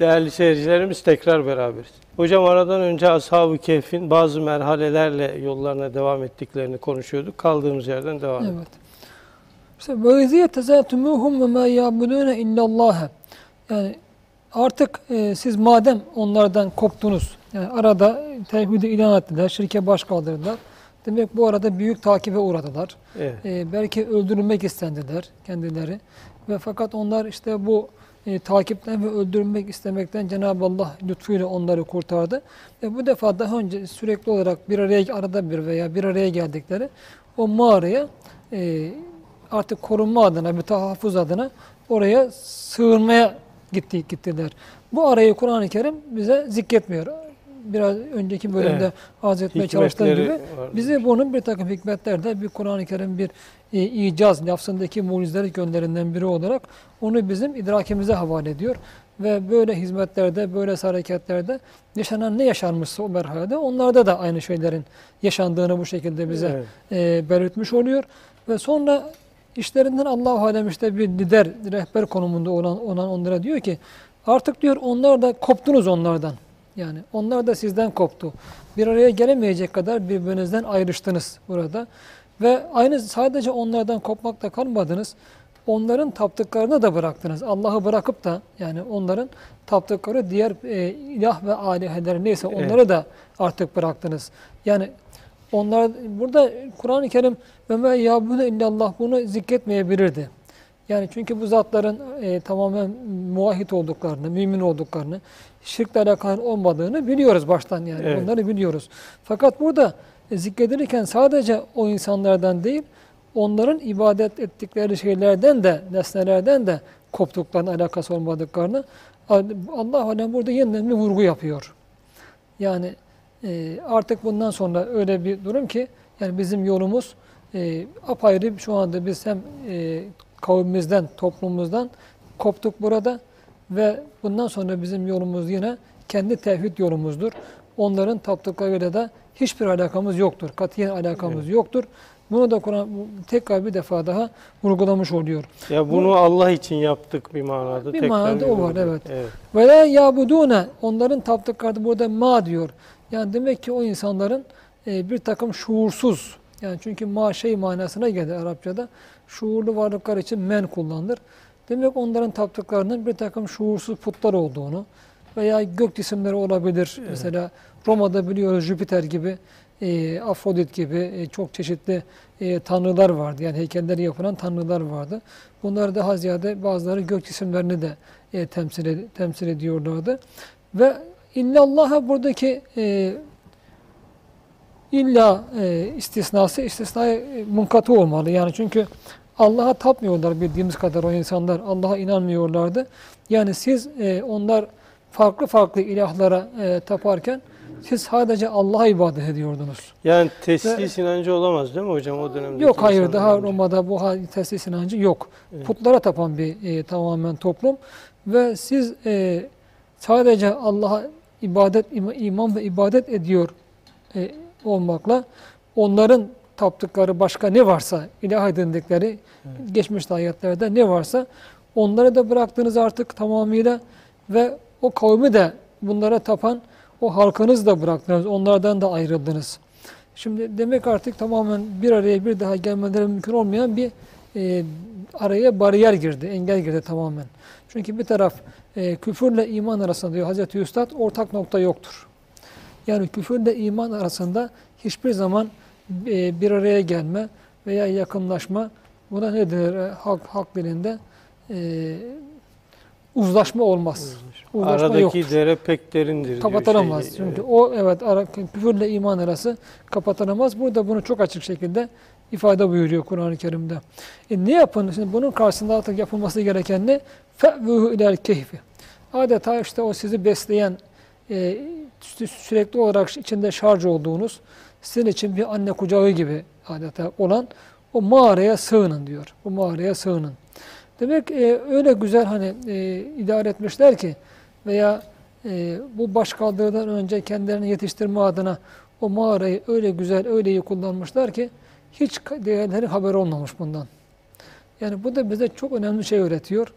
Değerli seyircilerimiz tekrar beraberiz. Hocam aradan önce Ashab-ı Kehf'in bazı merhalelerle yollarına devam ettiklerini konuşuyorduk. Kaldığımız yerden devam edelim. Evet. İşte ve izî tezâtumuhum ve mâ yâbudûne illallâhe. Yani artık e, siz madem onlardan koptunuz, yani arada tevhidi ilan ettiler, şirke baş kaldırdılar. Demek bu arada büyük takibe uğradılar. Evet. E, belki öldürülmek istendiler kendileri. Ve fakat onlar işte bu e, takipten ve öldürülmek istemekten Cenab-ı Allah lütfuyla onları kurtardı. Ve bu defa daha önce sürekli olarak bir araya arada bir veya bir araya geldikleri o mağaraya e, artık korunma adına, bir tahaffuz adına oraya sığınmaya gitti, gittiler. Bu arayı Kur'an-ı Kerim bize zikretmiyor. Biraz önceki bölümde Evet. arz etmeye çalıştığım gibi var. bize bunun bir takım hikmetlerde bir Kur'an-ı Kerim bir e, icaz, lafzındaki mucizelik yönlerinden biri olarak onu bizim idrakimize havale ediyor. Ve böyle hizmetlerde, böyle hareketlerde yaşanan ne yaşanmışsa o merhalede onlarda da aynı şeylerin yaşandığını bu şekilde bize Evet. e, belirtmiş oluyor. Ve sonra işlerinden Allah-u Alem işte bir lider, rehber konumunda olan, olan onlara diyor ki artık diyor onlar da koptunuz onlardan. Yani onlar da sizden koptu. Bir araya gelemeyecek kadar birbirinizden ayrıştınız burada. Ve aynı sadece onlardan kopmakta kalmadınız. Onların taptıklarını da bıraktınız. Allah'ı bırakıp da yani onların taptıkları diğer e, ilah ve aliheler neyse onları da artık bıraktınız. Yani onlar burada Kur'an-ı Kerim ve me yabune illallah bunu zikretmeyebilirdi. Yani çünkü bu zatların e, tamamen muvahhid olduklarını, mümin olduklarını, şirkle alakalı olmadığını biliyoruz baştan yani. Evet. Bunları biliyoruz. Fakat burada zikredilirken sadece o insanlardan değil, onların ibadet ettikleri şeylerden de, nesnelerden de koptuklarına, alakası olmadıklarını Allah alem burada yeniden bir vurgu yapıyor. Yani e, artık bundan sonra öyle bir durum ki yani bizim yolumuz e, apayrı şu anda biz hem e, kavmimizden, toplumumuzdan koptuk burada ve bundan sonra bizim yolumuz yine kendi tevhid yolumuzdur. Onların taptıklarıyla da hiçbir alakamız yoktur. Katiyen alakamız Evet. yoktur. Bunu da Kur'an bu- tekrar bir defa daha vurgulamış oluyor. Ya bunu Allah için yaptık bir manada. Bir tekrar manada o var, evet. Ve la yabudune onların taptıkları burada ma diyor. Yani demek ki o insanların e, bir takım şuursuz yani çünkü ma şey manasına gelir Arapçada. Şuurlu varlıklar için men kullanılır. Demek onların taptıklarının bir takım şuursuz putlar olduğunu veya gök cisimleri olabilir. Mesela Roma'da biliyoruz Jüpiter gibi e, Afrodit gibi e, çok çeşitli e, tanrılar vardı. Yani heykelleri yapılan tanrılar vardı. Bunlar daha ziyade bazıları gök cisimlerini de e, temsil, ed- temsil ediyorlardı. Ve illallaha buradaki e, illa e, istisnası istisnaya e, munkatı olmalı. Yani çünkü Allah'a tapmıyorlar bildiğimiz kadar o insanlar. Allah'a inanmıyorlardı. Yani siz e, onlar farklı farklı ilahlara e, taparken siz sadece Allah'a ibadet ediyordunuz. Yani teslis inancı olamaz değil mi hocam o dönemde? Yok hayır daha Roma'da bu teslis inancı yok. Evet. Putlara tapan bir e, tamamen toplum ve siz e, sadece Allah'a ibadet ima- iman ve ibadet ediyor e, olmakla onların taptıkları başka ne varsa ilah edindikleri geçmiş ayetlerde ne varsa onları da bıraktınız artık tamamıyla ve o kavmi de bunlara tapan o halkınız da bıraktınız. Onlardan da ayrıldınız. Şimdi demek artık tamamen bir araya bir daha gelmeleri mümkün olmayan bir e, araya bariyer girdi, engel girdi tamamen. Çünkü bir taraf e, küfürle iman arasında diyor Hazreti Üstad ortak nokta yoktur. Yani küfürle iman arasında hiçbir zaman e, bir araya gelme veya yakınlaşma buna ne denir e, halk, halk dilinde e, uzlaşma olmaz. Aradaki yoktur dere pek derindir kapatılamaz. şey, Çünkü evet. o evet ara, küfürle iman arası kapatılamaz. Burada bunu çok açık şekilde ifade buyuruyor Kur'an-ı Kerim'de. E ne yapın? Şimdi bunun karşısında artık yapılması gereken ne? Fe'vuhu ilel keyfi. Adeta işte o sizi besleyen, e, sü- sürekli olarak içinde şarj olduğunuz, sizin için bir anne kucağı gibi adeta olan o mağaraya sığının diyor. O mağaraya sığının. Demek e, öyle güzel hani e, idare etmişler ki veya e, bu başkaldırıdan önce kendilerini yetiştirme adına o mağarayı öyle güzel, öyle iyi kullanmışlar ki hiç diğerleri haber olmamış bundan. Yani bu da bize çok önemli şey öğretiyor.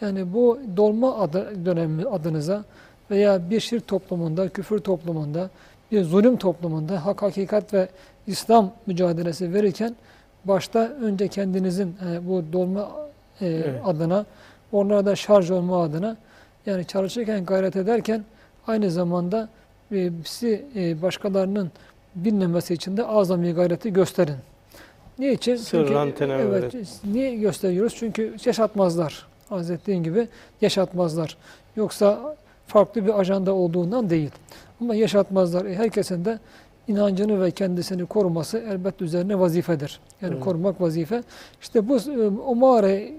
Yani bu dolma adı, dönemi adınıza veya bir şirk toplumunda, küfür toplumunda, bir zulüm toplumunda hak, hakikat ve İslam mücadelesi verirken başta önce kendinizin e, bu dolma e, Evet. adına, onlarda şarj olma adına yani çalışırken gayret ederken aynı zamanda e, sizi e, başkalarının bilmemesi için de azami gayreti gösterin. Niçin? Sır antene evet, niye gösteriyoruz? Çünkü yaşatmazlar. Arz ettiğin gibi yaşatmazlar. Yoksa farklı bir ajanda olduğundan değil. Ama yaşatmazlar. E, herkesin de inancını ve kendisini koruması elbette üzerine vazifedir. Yani Evet. korumak vazife. İşte bu e, o mağarayı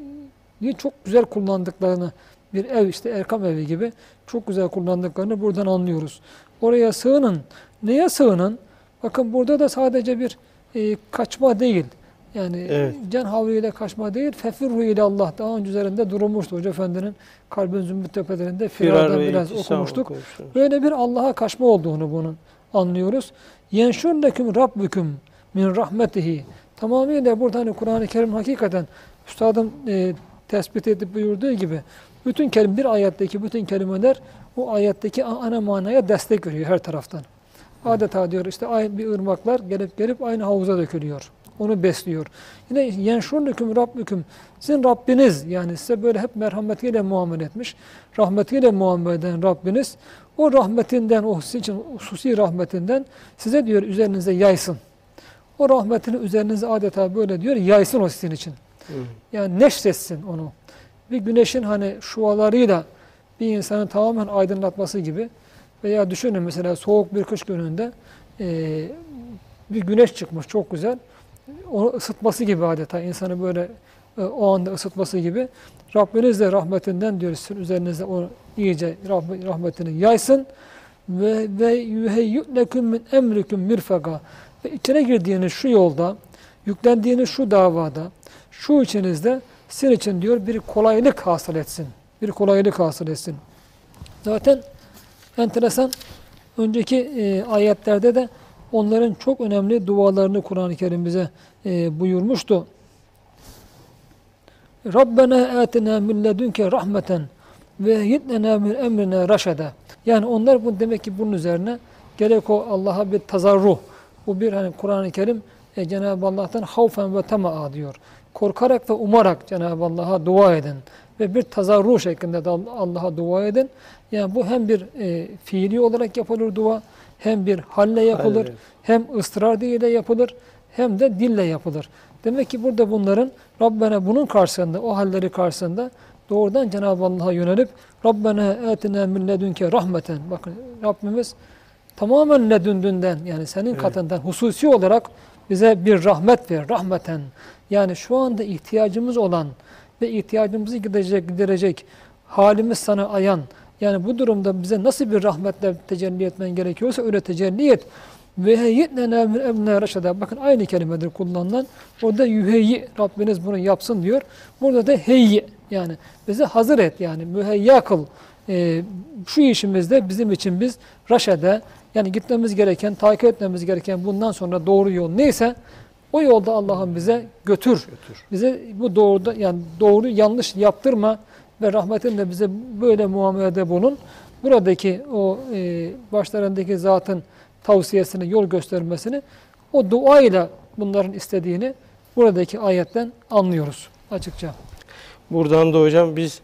çok güzel kullandıklarını bir ev işte Erkam evi gibi çok güzel kullandıklarını buradan anlıyoruz. Oraya sığının. Neye sığının? Bakın burada da sadece bir e, kaçma değil. Yani Evet. can havliyle kaçma değil. Fefirru ile Allah. Daha önce üzerinde durulmuştu. Hoca Efendi'nin Kalbin Zümbüt Tepelerinde firardan ve biraz okumuştuk. okumuştunuz. Böyle bir Allah'a kaçma olduğunu bunun anlıyoruz. Yenşurleküm rabbüküm min rahmetihi. Tamamıyla burada hani Kur'an-ı Kerim hakikaten üstadım e, tespit edip buyurduğu gibi bütün kelime bir ayetteki bütün kelimeler o ayetteki ana manaya destek veriyor her taraftan. Adeta diyor işte bir ırmaklar gelip gelip aynı havuza dökülüyor. Onu besliyor. Yine yenşurlüküm rabbüküm. Sizin Rabbiniz yani size böyle hep merhametiyle muamele etmiş. Rahmetiyle muamele eden Rabbiniz o rahmetinden, o sizin için hususi rahmetinden size diyor üzerinize yaysın. O rahmetini üzerinize adeta böyle diyor yaysın o sizin için. Yani neşretsin onu. Bir güneşin hani şualarıyla bir insanı tamamen aydınlatması gibi veya düşünün mesela soğuk bir kış gününde eee, bir güneş çıkmış çok güzel. Onu ısıtması gibi adeta insanı böyle e, o anda ısıtması gibi. Rabbiniz de rahmetinden diyor sizin üzerinize o iyice rahmet- rahmetini yaysın ve ve yuheyyü'leküm min emriküm mirfaka ve içine girdiğiniz şu yolda yüklendiğiniz şu davada şu içinizde sizin için diyor bir kolaylık hasıl etsin. Bir kolaylık hasıl etsin. Zaten enteresan önceki e, ayetlerde de onların çok önemli dualarını Kur'an-ı Kerim bize e, buyurmuştu. Rabbena atina min ledunke rahmeten ve yitnena min emrine raşede. Yani onlar bu demek ki bunun üzerine gerek o Allah'a bir tazarruh. Bu bir hani Kur'an-ı Kerim e, Cenab-ı Allah'tan havfen ve tema'a diyor. Korkarak ve umarak Cenab-ı Allah'a dua edin. Ve bir tazarruh şeklinde de Allah'a dua edin. Yani bu hem bir e, fiili olarak yapılır dua Hem bir halle yapılır, Hayır. hem ısrar ile yapılır, hem de dille yapılır. Demek ki burada bunların Rabbena bunun karşısında, o halleri karşısında doğrudan Cenab-ı Allah'a yönelip Rabbena etina min ledünke rahmeten. Bakın Rabbimiz tamamen ledündünden yani senin Evet. katından hususi olarak bize bir rahmet ver, rahmeten. Yani şu anda ihtiyacımız olan ve ihtiyacımızı giderecek, giderecek halimiz sana ayan. Yani bu durumda bize nasıl bir rahmetle tecelli etmen gerekiyorsa öyle tecelli et. Ve heyyitnena min emne reşada. Bakın aynı kelimedir kullanılan. Orada yüheyyi Rabbiniz bunu yapsın diyor. Burada da heyyi yani bizi hazır et yani müheyya kıl. Ee, şu işimizde bizim için biz raşede yani gitmemiz gereken, takip etmemiz gereken bundan sonra doğru yol neyse o yolda Allah'ım bize götür. Götür. Bize bu doğruda yani doğru yanlış yaptırma ve rahmetinle bize böyle muamelede bulun. Buradaki o e, başlarındaki zatın tavsiyesini, yol göstermesini o duayla bunların istediğini buradaki ayetten anlıyoruz açıkça. Buradan da hocam biz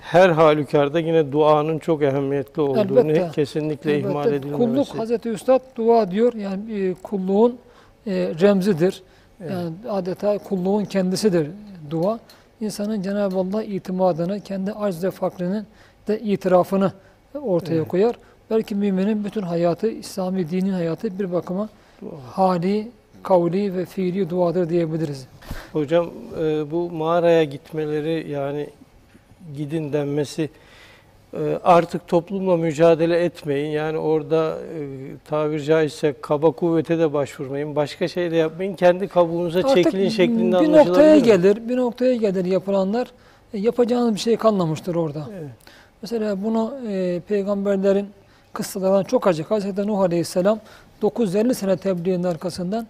her halükarda yine duanın çok ehemmiyetli olduğunu Elbette. kesinlikle ihmal Elbette edilmemesi. Kulluk Hazreti Üstad dua diyor. Yani e, kulluğun e, remzidir. Evet. Yani adeta kulluğun kendisidir dua. İnsanın Cenab-ı Allah itimadını, kendi arz ve fakrının de itirafını ortaya Evet. koyar. Belki müminin bütün hayatı, İslami dinin hayatı bir bakıma Dua. hali, kavli ve fiili duadır diyebiliriz. Hocam e, bu mağaraya gitmeleri yani gidin denmesi artık toplumla mücadele etmeyin. Yani orada e, tabir caizse kaba kuvvete de başvurmayın. Başka şey de yapmayın. Kendi kabuğunuza çekilin şeklinde bir noktaya mi? gelir, bir noktaya gelir yapılanlar. E, yapacağınız bir şey kalmamıştır orada. Evet. Mesela bunu e, peygamberlerin kıssalarından çok acı. Hazreti Nuh Aleyhisselam 950 sene tebliğin arkasından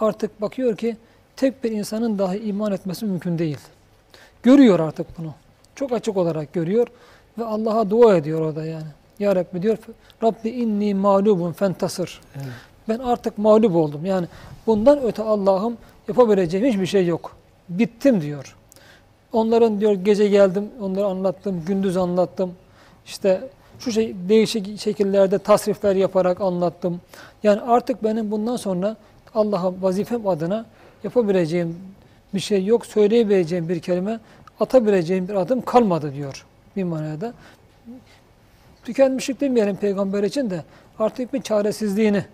artık bakıyor ki tek bir insanın dahi iman etmesi mümkün değil. Görüyor artık bunu. Çok açık olarak görüyor ve Allah'a dua ediyor orada yani. Ya Rabbi diyor Rabbi inni mağlubun fentasır. Evet. Ben artık mağlup oldum. Yani bundan öte Allah'ım yapabileceğim hiçbir şey yok. Bittim diyor. Onların diyor gece geldim, onları anlattım, gündüz anlattım. İşte şu şey değişik şekillerde tasrifler yaparak anlattım. Yani artık benim bundan sonra Allah'a vazifem adına yapabileceğim bir şey yok, söyleyebileceğim bir kelime, atabileceğim bir adım kalmadı diyor bir manada. Tükenmişlik demeyelim peygamber için de artık bir çaresizliğini,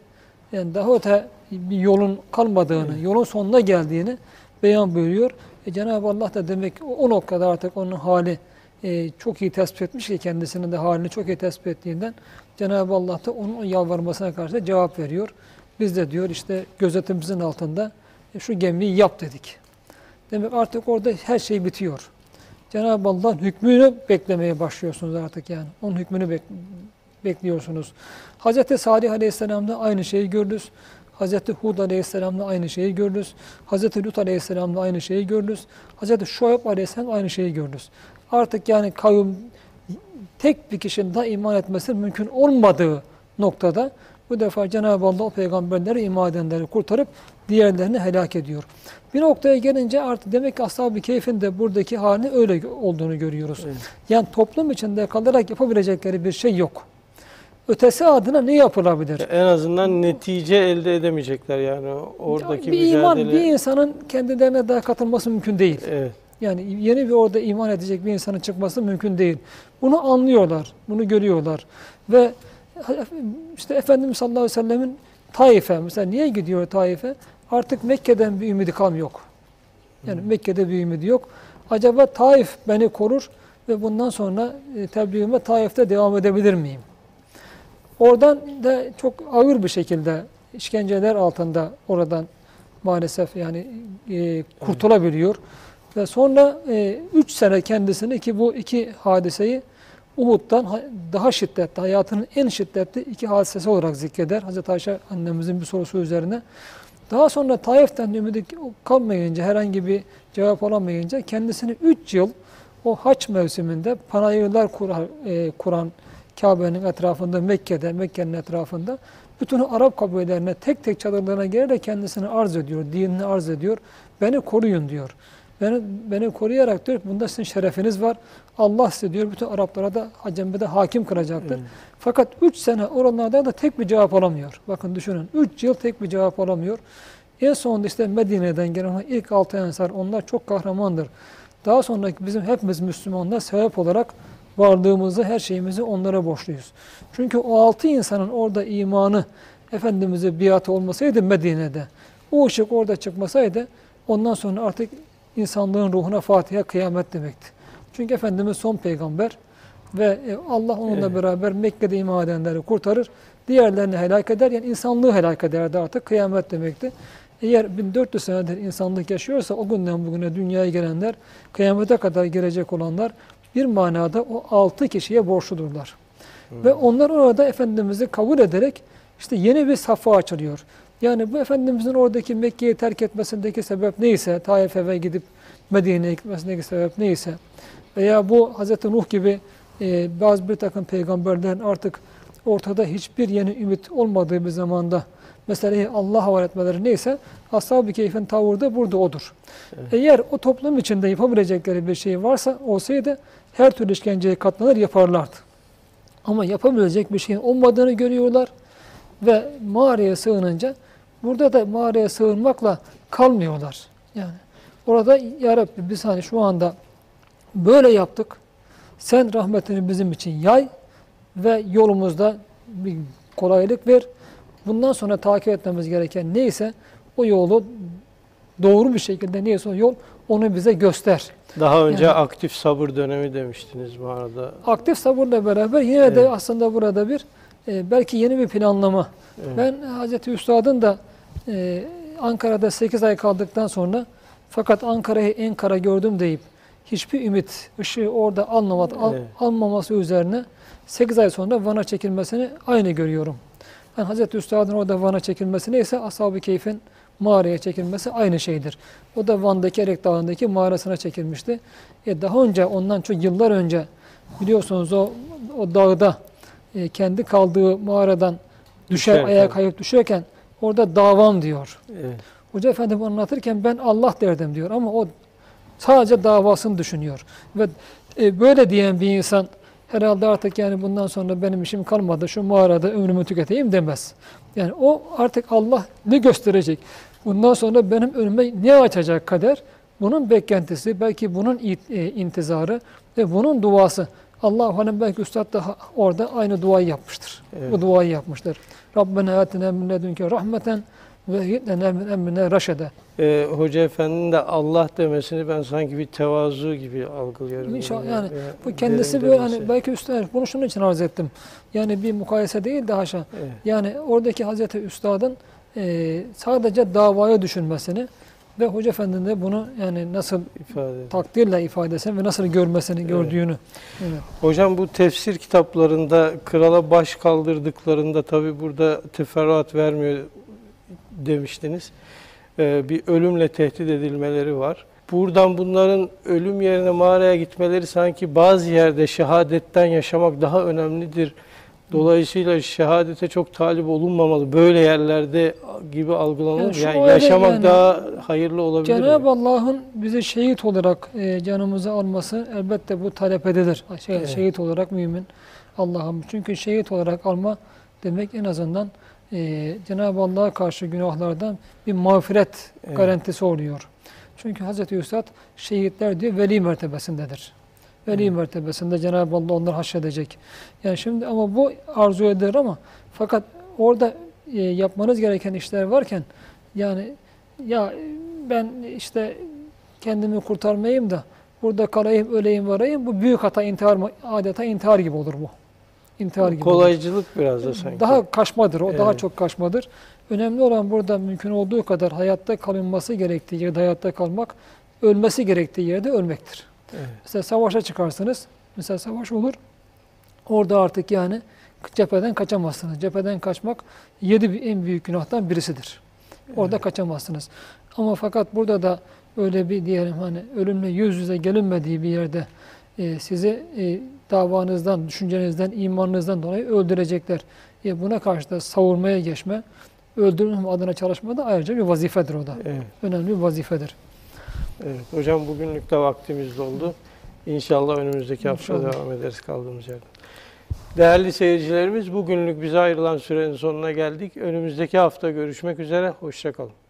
yani daha öte bir yolun kalmadığını, yolun sonuna geldiğini beyan buyuruyor. E Cenab-ı Allah da demek o, noktada artık onun hali e, çok iyi tespit etmiş ki kendisinin de halini çok iyi tespit ettiğinden Cenab-ı Allah da onun yalvarmasına karşı cevap veriyor. Biz de diyor işte gözetimimizin altında e, şu gemiyi yap dedik. Demek artık orada her şey bitiyor. Cenab-ı Allah'ın hükmünü beklemeye başlıyorsunuz artık yani. Onun hükmünü bek- bekliyorsunuz. Hz. Salih Aleyhisselam'da aynı şeyi gördünüz. Hz. Hud Aleyhisselam'da aynı şeyi gördünüz. Hz. Lut Aleyhisselam'da aynı şeyi gördünüz. Hz. Şuayb Aleyhisselam aynı şeyi gördünüz. Artık yani kavim tek bir kişinin daha iman etmesi mümkün olmadığı noktada bu defa Cenab-ı Allah o peygamberleri iman edenleri kurtarıp diğerlerini helak ediyor. Bir noktaya gelince artık demek ki Ashab-ı Keyf'in de buradaki halini öyle olduğunu görüyoruz. Evet. Yani toplum içinde kalarak yapabilecekleri bir şey yok. Ötesi adına ne yapılabilir? En azından netice elde edemeyecekler yani oradaki bir mücadele. iman, bir insanın kendilerine daha katılması mümkün değil. Evet. Yani yeni bir orada iman edecek bir insanın çıkması mümkün değil. Bunu anlıyorlar, bunu görüyorlar. Ve işte Efendimiz sallallahu aleyhi ve sellemin Taif'e, mesela niye gidiyor Taif'e? Artık Mekke'den bir ümidi kam yok. Yani Mekke'de bir ümidi yok. Acaba Taif beni korur ve bundan sonra e, tebliğime Taif'te devam edebilir miyim? Oradan da çok ağır bir şekilde işkenceler altında oradan maalesef yani e, kurtulabiliyor. Ve sonra 3 sene kendisini ki bu iki hadiseyi Uhud'dan ha- daha şiddetli, hayatının en şiddetli iki hadisesi olarak zikreder. Hazreti Ayşe annemizin bir sorusu üzerine. Daha sonra Taif'ten ümidi kalmayınca, herhangi bir cevap alamayınca kendisini 3 yıl o haç mevsiminde panayırlar e, kuran Kabe'nin etrafında, Mekke'de, Mekke'nin etrafında bütün Arap kabilelerine tek tek çadırlarına gelerek kendisini arz ediyor, dinini arz ediyor. Beni koruyun diyor. Beni, beni koruyarak diyor ki bunda sizin şerefiniz var. Allah size diyor bütün Araplara da Acem'e de hakim kılacaktır. Fakat 3 sene oralarda da tek bir cevap alamıyor. Bakın düşünün 3 yıl tek bir cevap alamıyor. En sonunda işte Medine'den gelen ilk altı ensar onlar çok kahramandır. Daha sonraki bizim hepimiz Müslümanlar sebep olarak varlığımızı, her şeyimizi onlara borçluyuz. Çünkü o altı insanın orada imanı Efendimiz'e biatı olmasaydı Medine'de, o ışık orada çıkmasaydı ondan sonra artık insanlığın ruhuna Fatiha kıyamet demekti. Çünkü Efendimiz son peygamber ve e, Allah onunla Evet. beraber Mekke'de iman edenleri kurtarır. Diğerlerini helak eder. Yani insanlığı helak ederdi artık kıyamet demekti. Eğer 1400 senedir insanlık yaşıyorsa o günden bugüne dünyaya gelenler, kıyamete kadar gelecek olanlar bir manada o altı kişiye borçludurlar. Ve onlar orada Efendimiz'i kabul ederek işte yeni bir safha açılıyor. Yani bu Efendimiz'in oradaki Mekke'yi terk etmesindeki sebep neyse, Taif'e gidip Medine'ye gitmesindeki sebep neyse veya bu Hz. Nuh gibi e, bazı bir takım peygamberlerin artık ortada hiçbir yeni ümit olmadığı bir zamanda meseleyi Allah'a havale etmeleri neyse Ashab-ı Keyf'in tavırı da burada odur. Eğer o toplum içinde yapabilecekleri bir şey varsa olsaydı her türlü işkenceye katlanır yaparlardı. Ama yapabilecek bir şeyin olmadığını görüyorlar ve mağaraya sığınınca burada da mağaraya sığınmakla kalmıyorlar. Yani orada ya Rabbi biz hani şu anda böyle yaptık. Sen rahmetini bizim için yay ve yolumuzda bir kolaylık ver. Bundan sonra takip etmemiz gereken neyse o yolu doğru bir şekilde neyse o yol onu bize göster. Daha önce Yani- aktif sabır dönemi demiştiniz bu arada. Aktif sabırla beraber yine de Evet. aslında burada bir e, belki yeni bir planlama. Evet. Ben Hazreti Üstad'ın da e, Ankara'da 8 ay kaldıktan sonra fakat Ankara'yı en kara gördüm deyip hiçbir ümit ışığı orada almaması, al- Evet. almaması üzerine 8 ay sonra Van'a çekilmesini aynı görüyorum. Yani Hazreti Üstad'ın orada Van'a çekilmesi neyse Ashab-ı Keyf'in mağaraya çekilmesi aynı şeydir. O da Van'daki Erek Dağı'ndaki mağarasına çekilmişti. E daha önce ondan çok yıllar önce biliyorsunuz o, o dağda e, kendi kaldığı mağaradan düşer Düşerken. ayağa kayıp düşerken orada davam diyor. Evet. Hoca efendim anlatırken ben Allah derdim diyor ama o sadece davasını düşünüyor. Ve e, böyle diyen bir insan herhalde artık yani bundan sonra benim işim kalmadı şu mağarada ömrümü tüketeyim demez. Yani o artık Allah ne gösterecek? Bundan sonra benim önüme ne açacak kader? Bunun beklentisi, belki bunun e, intizarı ve bunun duası. Allah hani belki Üstad da orada aynı duayı yapmıştır. Evet. Bu duayı yapmıştır. Rabbena atina min ledünke rahmeten ve hiddena min emrine raşede. Ee, Hoca Efendi'nin de Allah demesini ben sanki bir tevazu gibi algılıyorum. İnşallah Yani, yani Bu kendisi böyle hani belki üstad bunu şunun için arz ettim. Yani bir mukayese değil de haşa. Evet. Yani oradaki Hazreti Üstad'ın e, sadece davaya düşünmesini ve Hoca Efendi'nin de bunu yani nasıl ifade takdirle ifadesini ve nasıl görmesini, gördüğünü. Evet. Hocam bu tefsir kitaplarında krala baş kaldırdıklarında tabi burada teferruat vermiyor demiştiniz. Ee, bir ölümle tehdit edilmeleri var. Buradan bunların ölüm yerine mağaraya gitmeleri sanki bazı yerde şehadetten yaşamak daha önemlidir. Dolayısıyla şehadete çok talip olunmamalı. Böyle yerlerde gibi algılanır. Yani Yani, yaşamak yani. daha hayırlı olabilir. Cenab-ı Allah'ın bizi şehit olarak e, canımızı alması elbette bu talep edilir. Şey, Evet. Şehit olarak mümin Allah'ım. Çünkü şehit olarak alma demek en azından e, Cenab-ı Allah'a karşı günahlardan bir mağfiret Evet. garantisi oluyor. Çünkü Hazreti Üstad şehitler diyor veli mertebesindedir. Veli mertebesinde Cenab-ı Allah onları haşredecek. Yani şimdi ama bu arzu edilir ama fakat orada e, yapmanız gereken işler varken yani ya ben işte kendimi kurtarmayayım da burada kalayım, öleyim, varayım. Bu büyük hata, intihar, adeta intihar gibi olur bu. İntihar gibi olur. Kolaycılık biraz da sanki. Daha kaçmadır, o daha Evet. çok kaçmadır. Önemli olan burada mümkün olduğu kadar hayatta kalınması gerektiği yerde hayatta kalmak, ölmesi gerektiği yerde ölmektir. Evet. Mesela savaşa çıkarsınız, mesela savaş olur, orada artık yani cepheden kaçamazsınız. Cepheden kaçmak yedi en büyük günahtan birisidir. Orada kaçamazsınız. Ama fakat burada da öyle bir diyelim hani ölümle yüz yüze gelinmediği bir yerde e, sizi e, davanızdan, düşüncenizden, imanınızdan dolayı öldürecekler. E, buna karşı da savurmaya geçme, öldürme adına çalışma da ayrıca bir vazifedir o da. Evet. Önemli bir vazifedir. Evet hocam bugünlük de vaktimiz doldu. İnşallah önümüzdeki hafta İnşallah. devam ederiz kaldığımız yerden. Değerli seyircilerimiz bugünlük bize ayrılan sürenin sonuna geldik. Önümüzdeki hafta görüşmek üzere. Hoşçakalın.